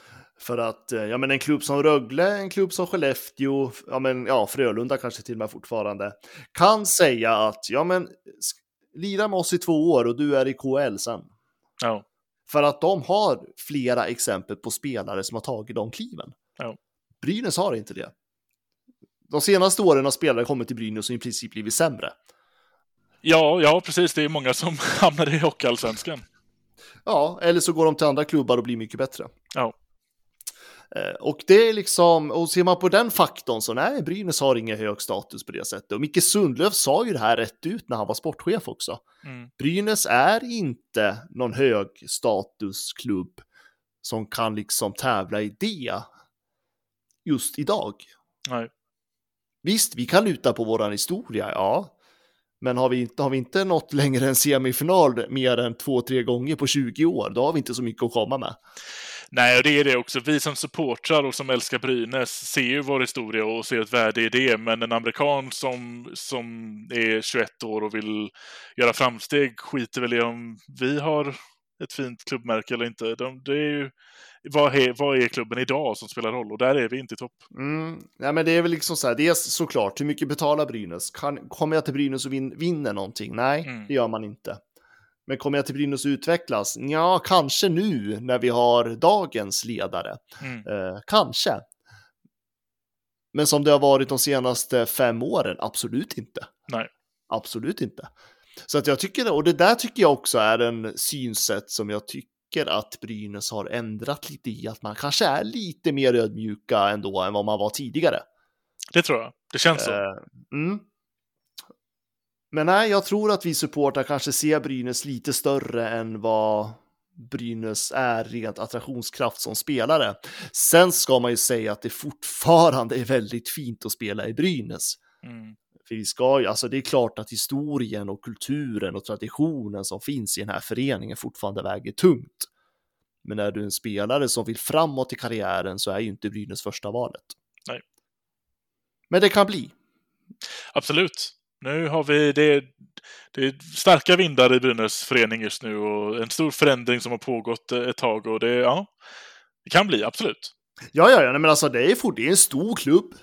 Speaker 2: för att eh, ja, men en klubb som Rögle, en klubb som Skellefteå, ja, men, ja, Frölunda kanske till och med fortfarande, kan säga att ja, men, lira med oss i två år och du är i KL sen.
Speaker 1: Ja.
Speaker 2: För att de har flera exempel på spelare som har tagit de kliven.
Speaker 1: Ja.
Speaker 2: Brynäs har inte det. De senaste åren har spelare kommit till Brynäs och i princip blivit sämre.
Speaker 1: Ja, ja, precis. Det är många som [laughs] hamnar i Hockeyallsvenskan.
Speaker 2: Ja, eller så går de till andra klubbar och blir mycket bättre.
Speaker 1: Ja.
Speaker 2: Eh, Och det är liksom, och ser man på den faktorn så nej, Brynäs har ingen hög status på det sättet. Och Micke Sundlöf sa ju det här rätt ut när han var sportchef också.
Speaker 1: Mm.
Speaker 2: Brynäs är inte någon hög statusklubb som kan liksom tävla i det just idag.
Speaker 1: Nej.
Speaker 2: Visst, vi kan luta på våran historia, ja. Men har vi inte, har vi inte nått längre än semifinal mer än två, tre gånger på 20 år, då har vi inte så mycket att komma med.
Speaker 1: Nej, och det är det också. Vi som supportrar och som älskar Brynäs ser ju vår historia och ser ett värde i det. Men en amerikan som, som är 21 år och vill göra framsteg skiter väl i om vi har ett fint klubbmärke eller inte. De, det är ju, vad, är, vad är klubben idag som spelar roll? Och där är vi inte i topp.
Speaker 2: Mm, ja, men det är väl liksom så här, det är såklart, hur mycket betalar Brynäs? Kan, kommer jag till Brynäs och vin, vinner någonting? Nej,
Speaker 1: Mm.
Speaker 2: det gör man inte. Men kommer jag till Brynäs och utvecklas? Ja, kanske nu när vi har dagens ledare.
Speaker 1: Mm.
Speaker 2: Eh, kanske. Men som det har varit de senaste fem åren, absolut inte.
Speaker 1: Nej.
Speaker 2: Absolut inte. Så att jag tycker, och det där tycker jag också är en synsätt som jag tycker att Brynäs har ändrat lite i, att man kanske är lite mer ödmjuka ändå än vad man var tidigare.
Speaker 1: Det tror jag. Det känns så.
Speaker 2: Eh, mm. Men nej, jag tror att vi supportrar kanske ser Brynäs lite större än vad Brynäs är rent attraktionskraft som spelare. Sen ska man ju säga att det fortfarande är väldigt fint att spela i Brynäs.
Speaker 1: Mm.
Speaker 2: För vi ska ju, alltså det är klart att historien och kulturen och traditionen som finns i den här föreningen fortfarande väger tungt. Men är du en spelare som vill framåt i karriären så är ju inte Brynäs första valet.
Speaker 1: Nej.
Speaker 2: Men det kan bli.
Speaker 1: Absolut. Nu har vi det, det är starka vindar i Brynäs förening just nu och en stor förändring som har pågått ett tag och det, ja, det kan bli, absolut.
Speaker 2: Ja, ja, ja, men alltså det är, fort, det är en stor klubb.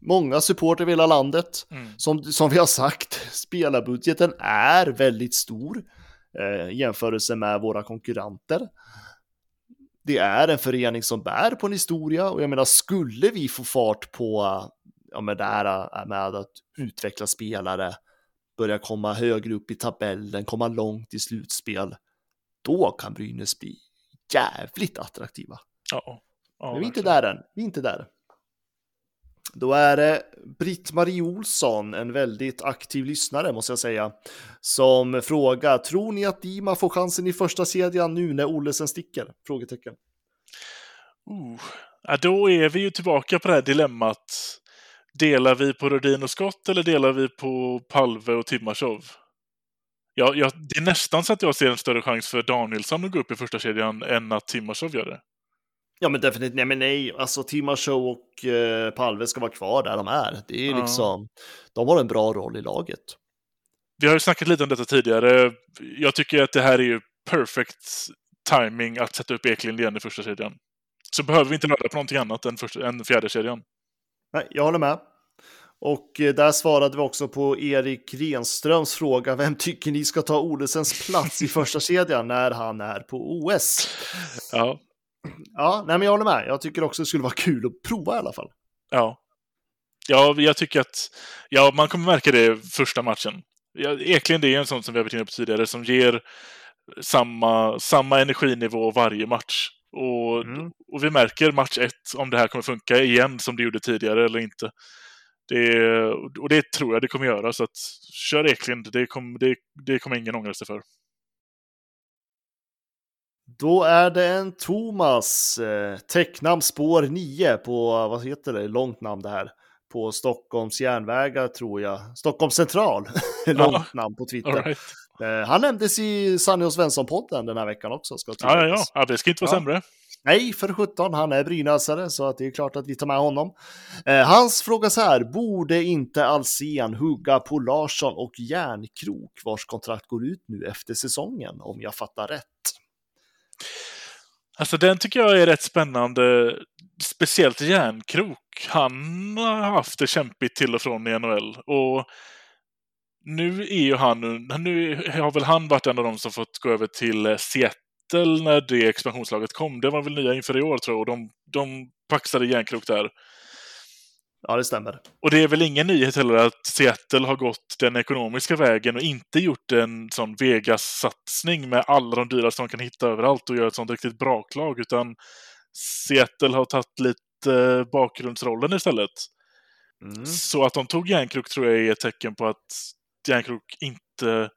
Speaker 2: Många supporter över hela landet.
Speaker 1: Mm.
Speaker 2: Som, som vi har sagt, spelarbudgeten är väldigt stor eh, i jämförelse med våra konkurrenter. Det är en förening som bär på en historia och jag menar, skulle vi få fart på ja, med det här med att utveckla spelare, börja komma högre upp i tabellen, komma långt i slutspel, då kan Brynäs bli jävligt attraktiva.
Speaker 1: Ja, ja,
Speaker 2: Men vi är inte där än, vi är inte där. Då är det Britt-Marie Olsson, en väldigt aktiv lyssnare måste jag säga, som frågar, tror ni att Dima får chansen i första kedjan nu när Olesen sticker? Frågetecken.
Speaker 1: Uh, ja, då är vi ju tillbaka på det här dilemmat. Delar vi på Rödin och Skott eller delar vi på Palve och Timashov? Ja, ja, det är nästan så att jag ser en större chans för Danielsson att gå upp i första kedjan än att Timashov gör det.
Speaker 2: Ja, men definitivt. Nej, men nej, alltså Timashov och eh, Palve ska vara kvar där de är. Det är
Speaker 1: Ja.
Speaker 2: liksom, de har en bra roll i laget.
Speaker 1: Vi har ju snackat lite om detta tidigare. Jag tycker att det här är ju perfect timing att sätta upp Eklind igen i första kedjan. Så behöver vi inte röra på någonting annat än, första, än fjärde kedjan.
Speaker 2: Nej, jag håller med. Och eh, där svarade vi också på Erik Renströms fråga, vem tycker ni ska ta Olesens plats i första kedjan när han är på OS?
Speaker 1: Ja,
Speaker 2: Ja, nej, men jag håller med. Jag tycker också det skulle vara kul att prova i alla fall.
Speaker 1: ja. Ja, jag tycker att ja, man kommer märka det första matchen. Ja, Eklind är en sån som vi har varit inne på tidigare som ger samma, samma energinivå varje match. Och,
Speaker 2: Mm.
Speaker 1: och vi märker match ett om det här kommer funka igen som det gjorde tidigare eller inte. Det, och det tror jag det kommer göra, så att kör Eklind, det kommer, det, det kommer ingen ångra sig för.
Speaker 2: Då är det en Thomas, eh, täcknamn spår 9 på, vad heter det, långt namn det här, på Stockholms järnvägar tror jag, Stockholms central, [laughs] långt namn på Twitter.
Speaker 1: Right.
Speaker 2: Eh, han nämndes i Sanny och Svensson-podden den här veckan också. Ska
Speaker 1: Ja, ja, ja. ja, det ska inte vara
Speaker 2: Ja.
Speaker 1: sämre.
Speaker 2: Nej, för 17, han är brynäsare så att det är klart att vi tar med honom. Eh, hans fråga så här, borde inte Alsen hugga på Larsson och Järnkrok vars kontrakt går ut nu efter säsongen om jag fattar rätt?
Speaker 1: Alltså den tycker jag är rätt spännande. Speciellt Järnkrok. Han har haft det kämpigt till och från i NHL. Och nu är ju han, nu har väl han varit en av dem som fått gå över till eh, Seattle när det expansionslaget kom. Det var väl nya inför i år tror jag. Och de, de paxade Järnkrok där.
Speaker 2: Ja, det stämmer.
Speaker 1: Och det är väl ingen nyhet heller att Seattle har gått den ekonomiska vägen och inte gjort en sån Vegas-satsning med alla de dyraste de kan hitta överallt och göra ett sånt riktigt braklag, utan Seattle har tagit lite bakgrundsrollen istället.
Speaker 2: Mm.
Speaker 1: Så att de tog Järnkrok tror jag är ett tecken på att Järnkrok inte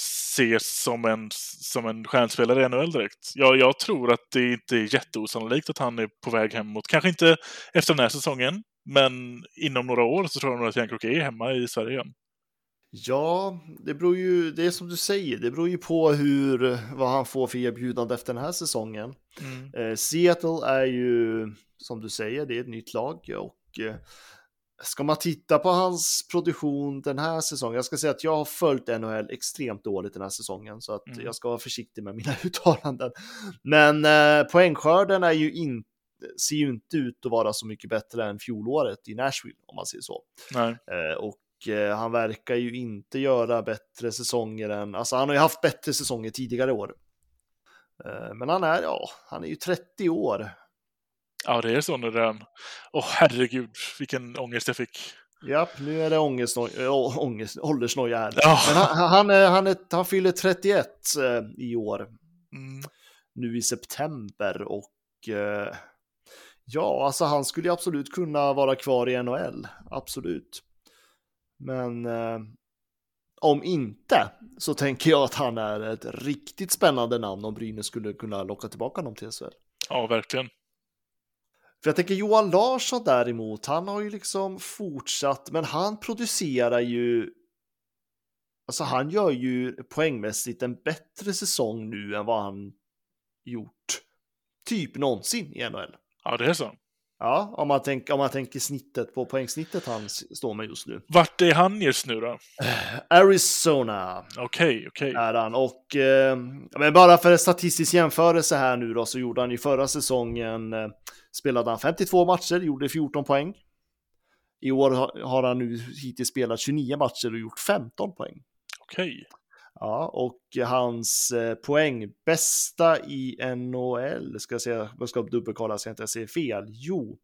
Speaker 1: ses som en, som en stjärnspelare i NHL direkt. Jag, jag tror att det inte är jätteosannolikt att han är på väg hemåt. Kanske inte efter den här säsongen, men inom några år så tror jag nog att Järnkrok är hemma i Sverige igen.
Speaker 2: Ja, det beror ju, det är som du säger, det beror ju på hur, vad han får för erbjudande efter den här säsongen.
Speaker 1: Mm.
Speaker 2: Eh, Seattle är ju, som du säger, det är ett nytt lag och eh, ska man titta på hans produktion den här säsongen, jag ska säga att jag har följt NHL extremt dåligt den här säsongen så att
Speaker 1: Mm.
Speaker 2: jag ska vara försiktig med mina [laughs] uttalanden. Men eh, poängskörden är ju inte ser ju inte ut att vara så mycket bättre än fjolåret i Nashville om man säger så. Eh, och eh, han verkar ju inte göra bättre säsonger än, alltså han har ju haft bättre säsonger tidigare år. Eh, men han är, ja, han är ju 30 år.
Speaker 1: Ja, det är så nu redan. Åh, herregud, vilken ångest jag fick.
Speaker 2: Japp, nu är det äh, ångest, åldersnoja här.
Speaker 1: Ja.
Speaker 2: Men han, han, är, han, är, han fyller 31 eh, i år,
Speaker 1: Mm.
Speaker 2: nu i september och eh, ja, alltså han skulle ju absolut kunna vara kvar i NHL, absolut. Men eh, om inte så tänker jag att han är ett riktigt spännande namn om Brynäs skulle kunna locka tillbaka honom till SHL.
Speaker 1: Ja, verkligen.
Speaker 2: För jag tänker Johan Larsson däremot, han har ju liksom fortsatt, men han producerar ju, alltså han gör ju poängmässigt en bättre säsong nu än vad han gjort typ någonsin i NHL.
Speaker 1: Ja, det är så.
Speaker 2: Ja, om man, tänk, om man tänker snittet på poängsnittet han står med just nu.
Speaker 1: Vart är han just nu då? [sighs]
Speaker 2: Arizona
Speaker 1: Okej, okej.
Speaker 2: är han och eh, men bara för en statistisk jämförelse här nu då så gjorde han ju förra säsongen eh, spelade han 52 matcher, gjorde 14 poäng. I år har- han nu hittills spelat 29 matcher och gjort 15 poäng.
Speaker 1: Okej.
Speaker 2: Ja, och hans eh, poäng bästa i NHL, ska jag säga, jag ska dubbelkolla så jag inte säger fel. Jo,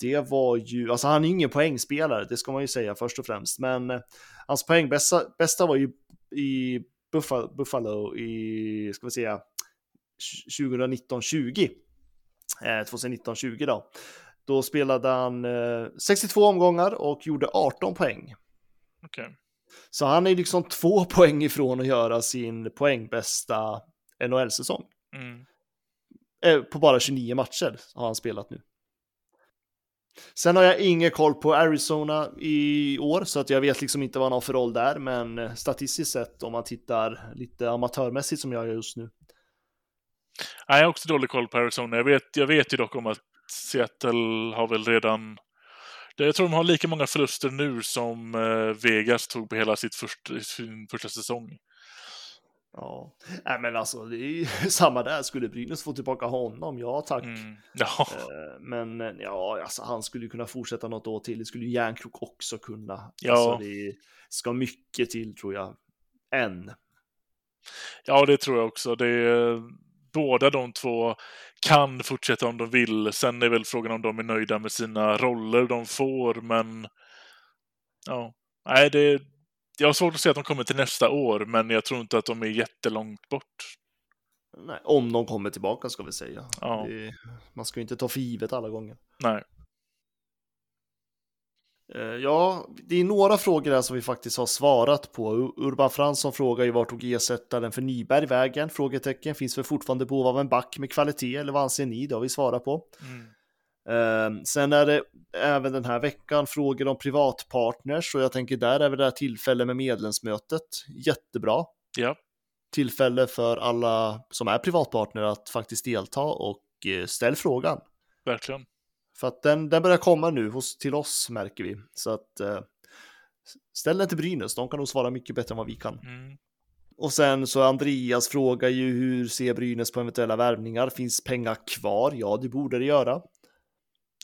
Speaker 2: det var ju, alltså han är ingen poängspelare, det ska man ju säga först och främst, men eh, hans poäng bästa, bästa var ju i Buffalo, Buffalo i, ska vi säga, 2019-20. Eh, 2019-20 då. Då spelade han eh, 62 omgångar och gjorde 18 poäng.
Speaker 1: Okej.
Speaker 2: Så han är liksom två [laughs] poäng ifrån att göra sin poängbästa NHL-säsong.
Speaker 1: Mm.
Speaker 2: Eh, på bara 29 matcher har han spelat nu. Sen har jag ingen koll på Arizona i år, så att jag vet liksom inte vad han har för roll där, men eh, statistiskt sett om man tittar lite amatörmässigt som jag gör just nu.
Speaker 1: Nej, jag har också dålig koll på Arizona. Jag vet, jag vet ju dock om att Seattle har väl redan... Jag tror de har lika många förluster nu som eh, Vegas tog på hela sitt första, sin första säsong.
Speaker 2: Ja, nej men alltså det är ju [laughs] samma där, skulle Brynäs få tillbaka honom, ja tack.
Speaker 1: Mm. Ja,
Speaker 2: Eh, Men ja, alltså, han skulle kunna fortsätta något år till. Det skulle ju Järnkrok också kunna.
Speaker 1: Ja.
Speaker 2: Alltså, det ska mycket till tror jag. Än.
Speaker 1: ja, det tror jag också. Det båda de två kan fortsätta om de vill. Sen är väl frågan om de är nöjda med sina roller de får, men... Ja, nej, det... Jag har svårt att säga att de kommer till nästa år, men jag tror inte att de är jättelångt bort.
Speaker 2: Nej, om de kommer tillbaka ska vi säga.
Speaker 1: Ja.
Speaker 2: Det, man ska ju inte ta för givet alla gånger.
Speaker 1: Nej.
Speaker 2: Eh, Ja, det är några frågor här som vi faktiskt har svarat på. Urban Fransson frågar ju vart tog ersättaren för Nyberg vägen? Frågetecken. Finns det fortfarande behov av en back med kvalitet eller vad anser ni? Det har vi svarat på.
Speaker 1: Mm.
Speaker 2: Eh, sen är det även den här veckan frågor om privatpartners och jag tänker där är väl det här tillfälle med medlemsmötet jättebra.
Speaker 1: Ja.
Speaker 2: Tillfälle för alla som är privatpartner att faktiskt delta och eh, ställ frågan.
Speaker 1: Verkligen.
Speaker 2: För att den, den börjar komma nu hos, till oss märker vi. Så att eh, ställ den till Brynäs, de kan nog svara mycket bättre än vad vi kan.
Speaker 1: Mm.
Speaker 2: Och sen så Andreas frågar ju hur ser Brynäs på eventuella värvningar? Finns pengar kvar? Ja, det borde det göra.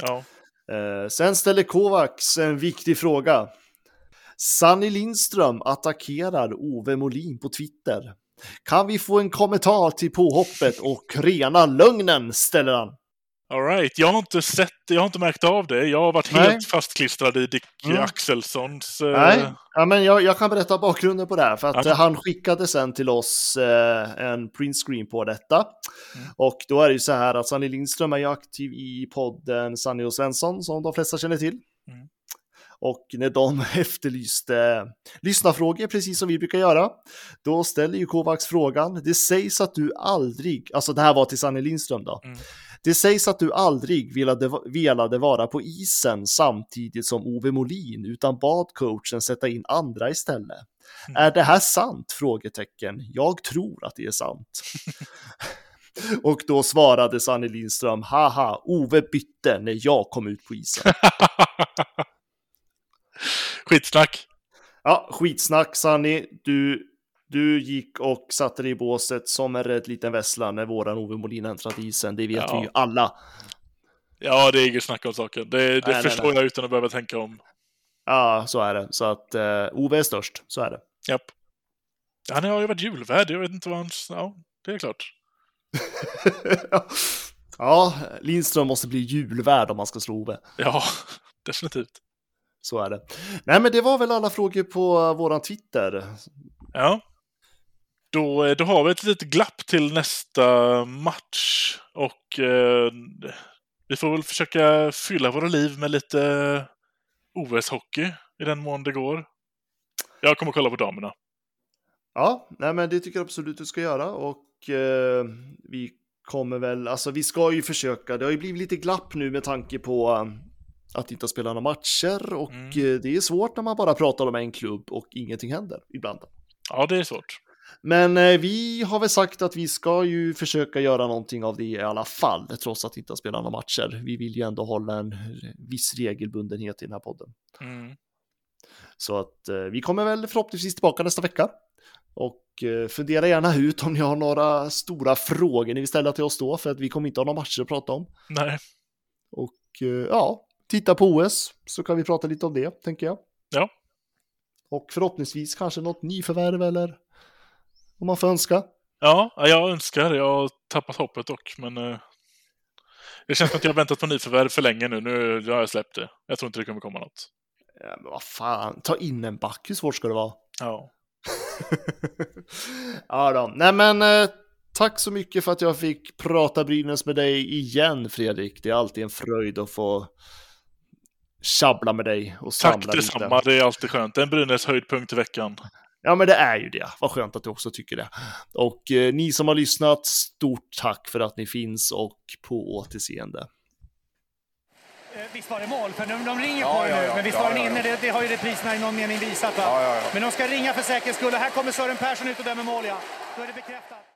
Speaker 1: Ja.
Speaker 2: Eh, sen ställer Kovacs en viktig fråga. Sanny Lindström attackerar Ove Molin på Twitter. Kan vi få en kommentar till påhoppet och rena lögnen, ställer han.
Speaker 1: All right. Jag har inte sett jag har inte märkt av det. Jag har varit
Speaker 2: Nej.
Speaker 1: helt fastklistrad i Dick
Speaker 2: Mm.
Speaker 1: Axelssons... eh,
Speaker 2: Nej, ja, men jag, jag kan berätta bakgrunden på det här. För att
Speaker 1: Ja.
Speaker 2: eh, han skickade sen till oss eh, en printscreen på detta. Och då är det ju så här att Sanny Lindström är ju aktiv i podden Sanny och Svensson som de flesta känner till.
Speaker 1: Mm.
Speaker 2: Och när de [laughs] efterlyste lyssnarfrågor, precis som vi brukar göra, då ställer ju Kovacs frågan, det sägs att du aldrig, alltså det här var till Sanny Lindström då,
Speaker 1: Mm.
Speaker 2: det sägs att du aldrig velade, velade vara på isen samtidigt som Ove Molin, utan bad coachen sätta in andra istället. Är det här sant? Frågetecken. Jag tror att det är sant. [laughs] Och då svarade Sanny Lindström, haha, Ove bytte när jag kom ut på isen. [laughs]
Speaker 1: Skitsnack.
Speaker 2: Ja, skitsnack Sanny. Du, du gick och satte dig i båset som en rädd liten vessla när våran Ove Molin äntrade isen. Det vet
Speaker 1: Ja.
Speaker 2: vi ju alla.
Speaker 1: Ja, det är inget snack om saken. Det, det
Speaker 2: Nej, nej,
Speaker 1: förstår
Speaker 2: nej.
Speaker 1: jag utan att behöva tänka om.
Speaker 2: Ja, så är det. Så att uh, Ove är störst, så är det.
Speaker 1: Japp. Han har ju varit julvärd. Jag vet inte vad han... Ja, det är klart. [laughs]
Speaker 2: Ja, Lindström måste bli julvärd om man ska slå Ove.
Speaker 1: Ja, [laughs] definitivt.
Speaker 2: Så är det. Nej, men det var väl alla frågor på våran Twitter.
Speaker 1: Ja. Då, då har vi ett litet glapp till nästa match. Och eh, vi får väl försöka fylla våra liv med lite OS-hockey i den mån det går. Jag kommer kolla på damerna.
Speaker 2: Ja, nej, men det tycker jag absolut du ska göra och eh, vi kommer väl, alltså vi ska ju försöka, det har ju blivit lite glapp nu med tanke på eh, att inte spela några matcher och
Speaker 1: Mm.
Speaker 2: eh, det är svårt när man bara pratar om en klubb och ingenting händer ibland.
Speaker 1: Ja, det är svårt.
Speaker 2: Men eh, vi har väl sagt att vi ska ju försöka göra någonting av det i alla fall, trots att inte spela några matcher. Vi vill ju ändå hålla en viss regelbundenhet i den här podden.
Speaker 1: Mm.
Speaker 2: Så att eh, vi kommer väl förhoppningsvis tillbaka nästa vecka. Och fundera gärna ut om ni har några stora frågor ni vill ställa till oss då, för att vi kommer inte ha några matcher att prata om.
Speaker 1: Nej.
Speaker 2: Och ja, titta på OS så kan vi prata lite om det, tänker jag.
Speaker 1: Ja.
Speaker 2: Och förhoppningsvis kanske något nyförvärv eller om man får önska.
Speaker 1: Ja, jag önskar. Jag har tappat hoppet dock, men eh, det känns som att jag har väntat på nyförvärv för länge nu. Nu har jag släppt det. Jag tror inte det kommer komma något.
Speaker 2: Ja, men vad fan, ta in en back, hur svårt ska det vara?
Speaker 1: Ja. [laughs]
Speaker 2: ja då, nej men eh, tack så mycket för att jag fick prata Brynäs med dig igen Fredrik. Det är alltid en fröjd att få tjabbla med dig och
Speaker 1: Tack
Speaker 2: samla
Speaker 1: detsamma.
Speaker 2: lite.
Speaker 1: Det är alltid skönt. En Brynäs höjdpunkt i veckan.
Speaker 2: Ja men det är ju det, vad skönt att du också tycker det. Och eh, ni som har lyssnat, stort tack för att ni finns och på återseende.
Speaker 3: Eh, Visst var det mål? För de, de ringer
Speaker 4: Ja,
Speaker 3: på det
Speaker 4: ja,
Speaker 3: nu,
Speaker 4: ja.
Speaker 3: men visst
Speaker 4: Ja,
Speaker 3: var den
Speaker 4: ja, ja.
Speaker 3: inne? Det, det har ju repriserna i någon mening visat. Va?
Speaker 4: Ja, ja, ja.
Speaker 3: Men de ska ringa för säkerhets skull. och Här kommer Sören Persson ut och dömer mål, ja. Då är det bekräftat.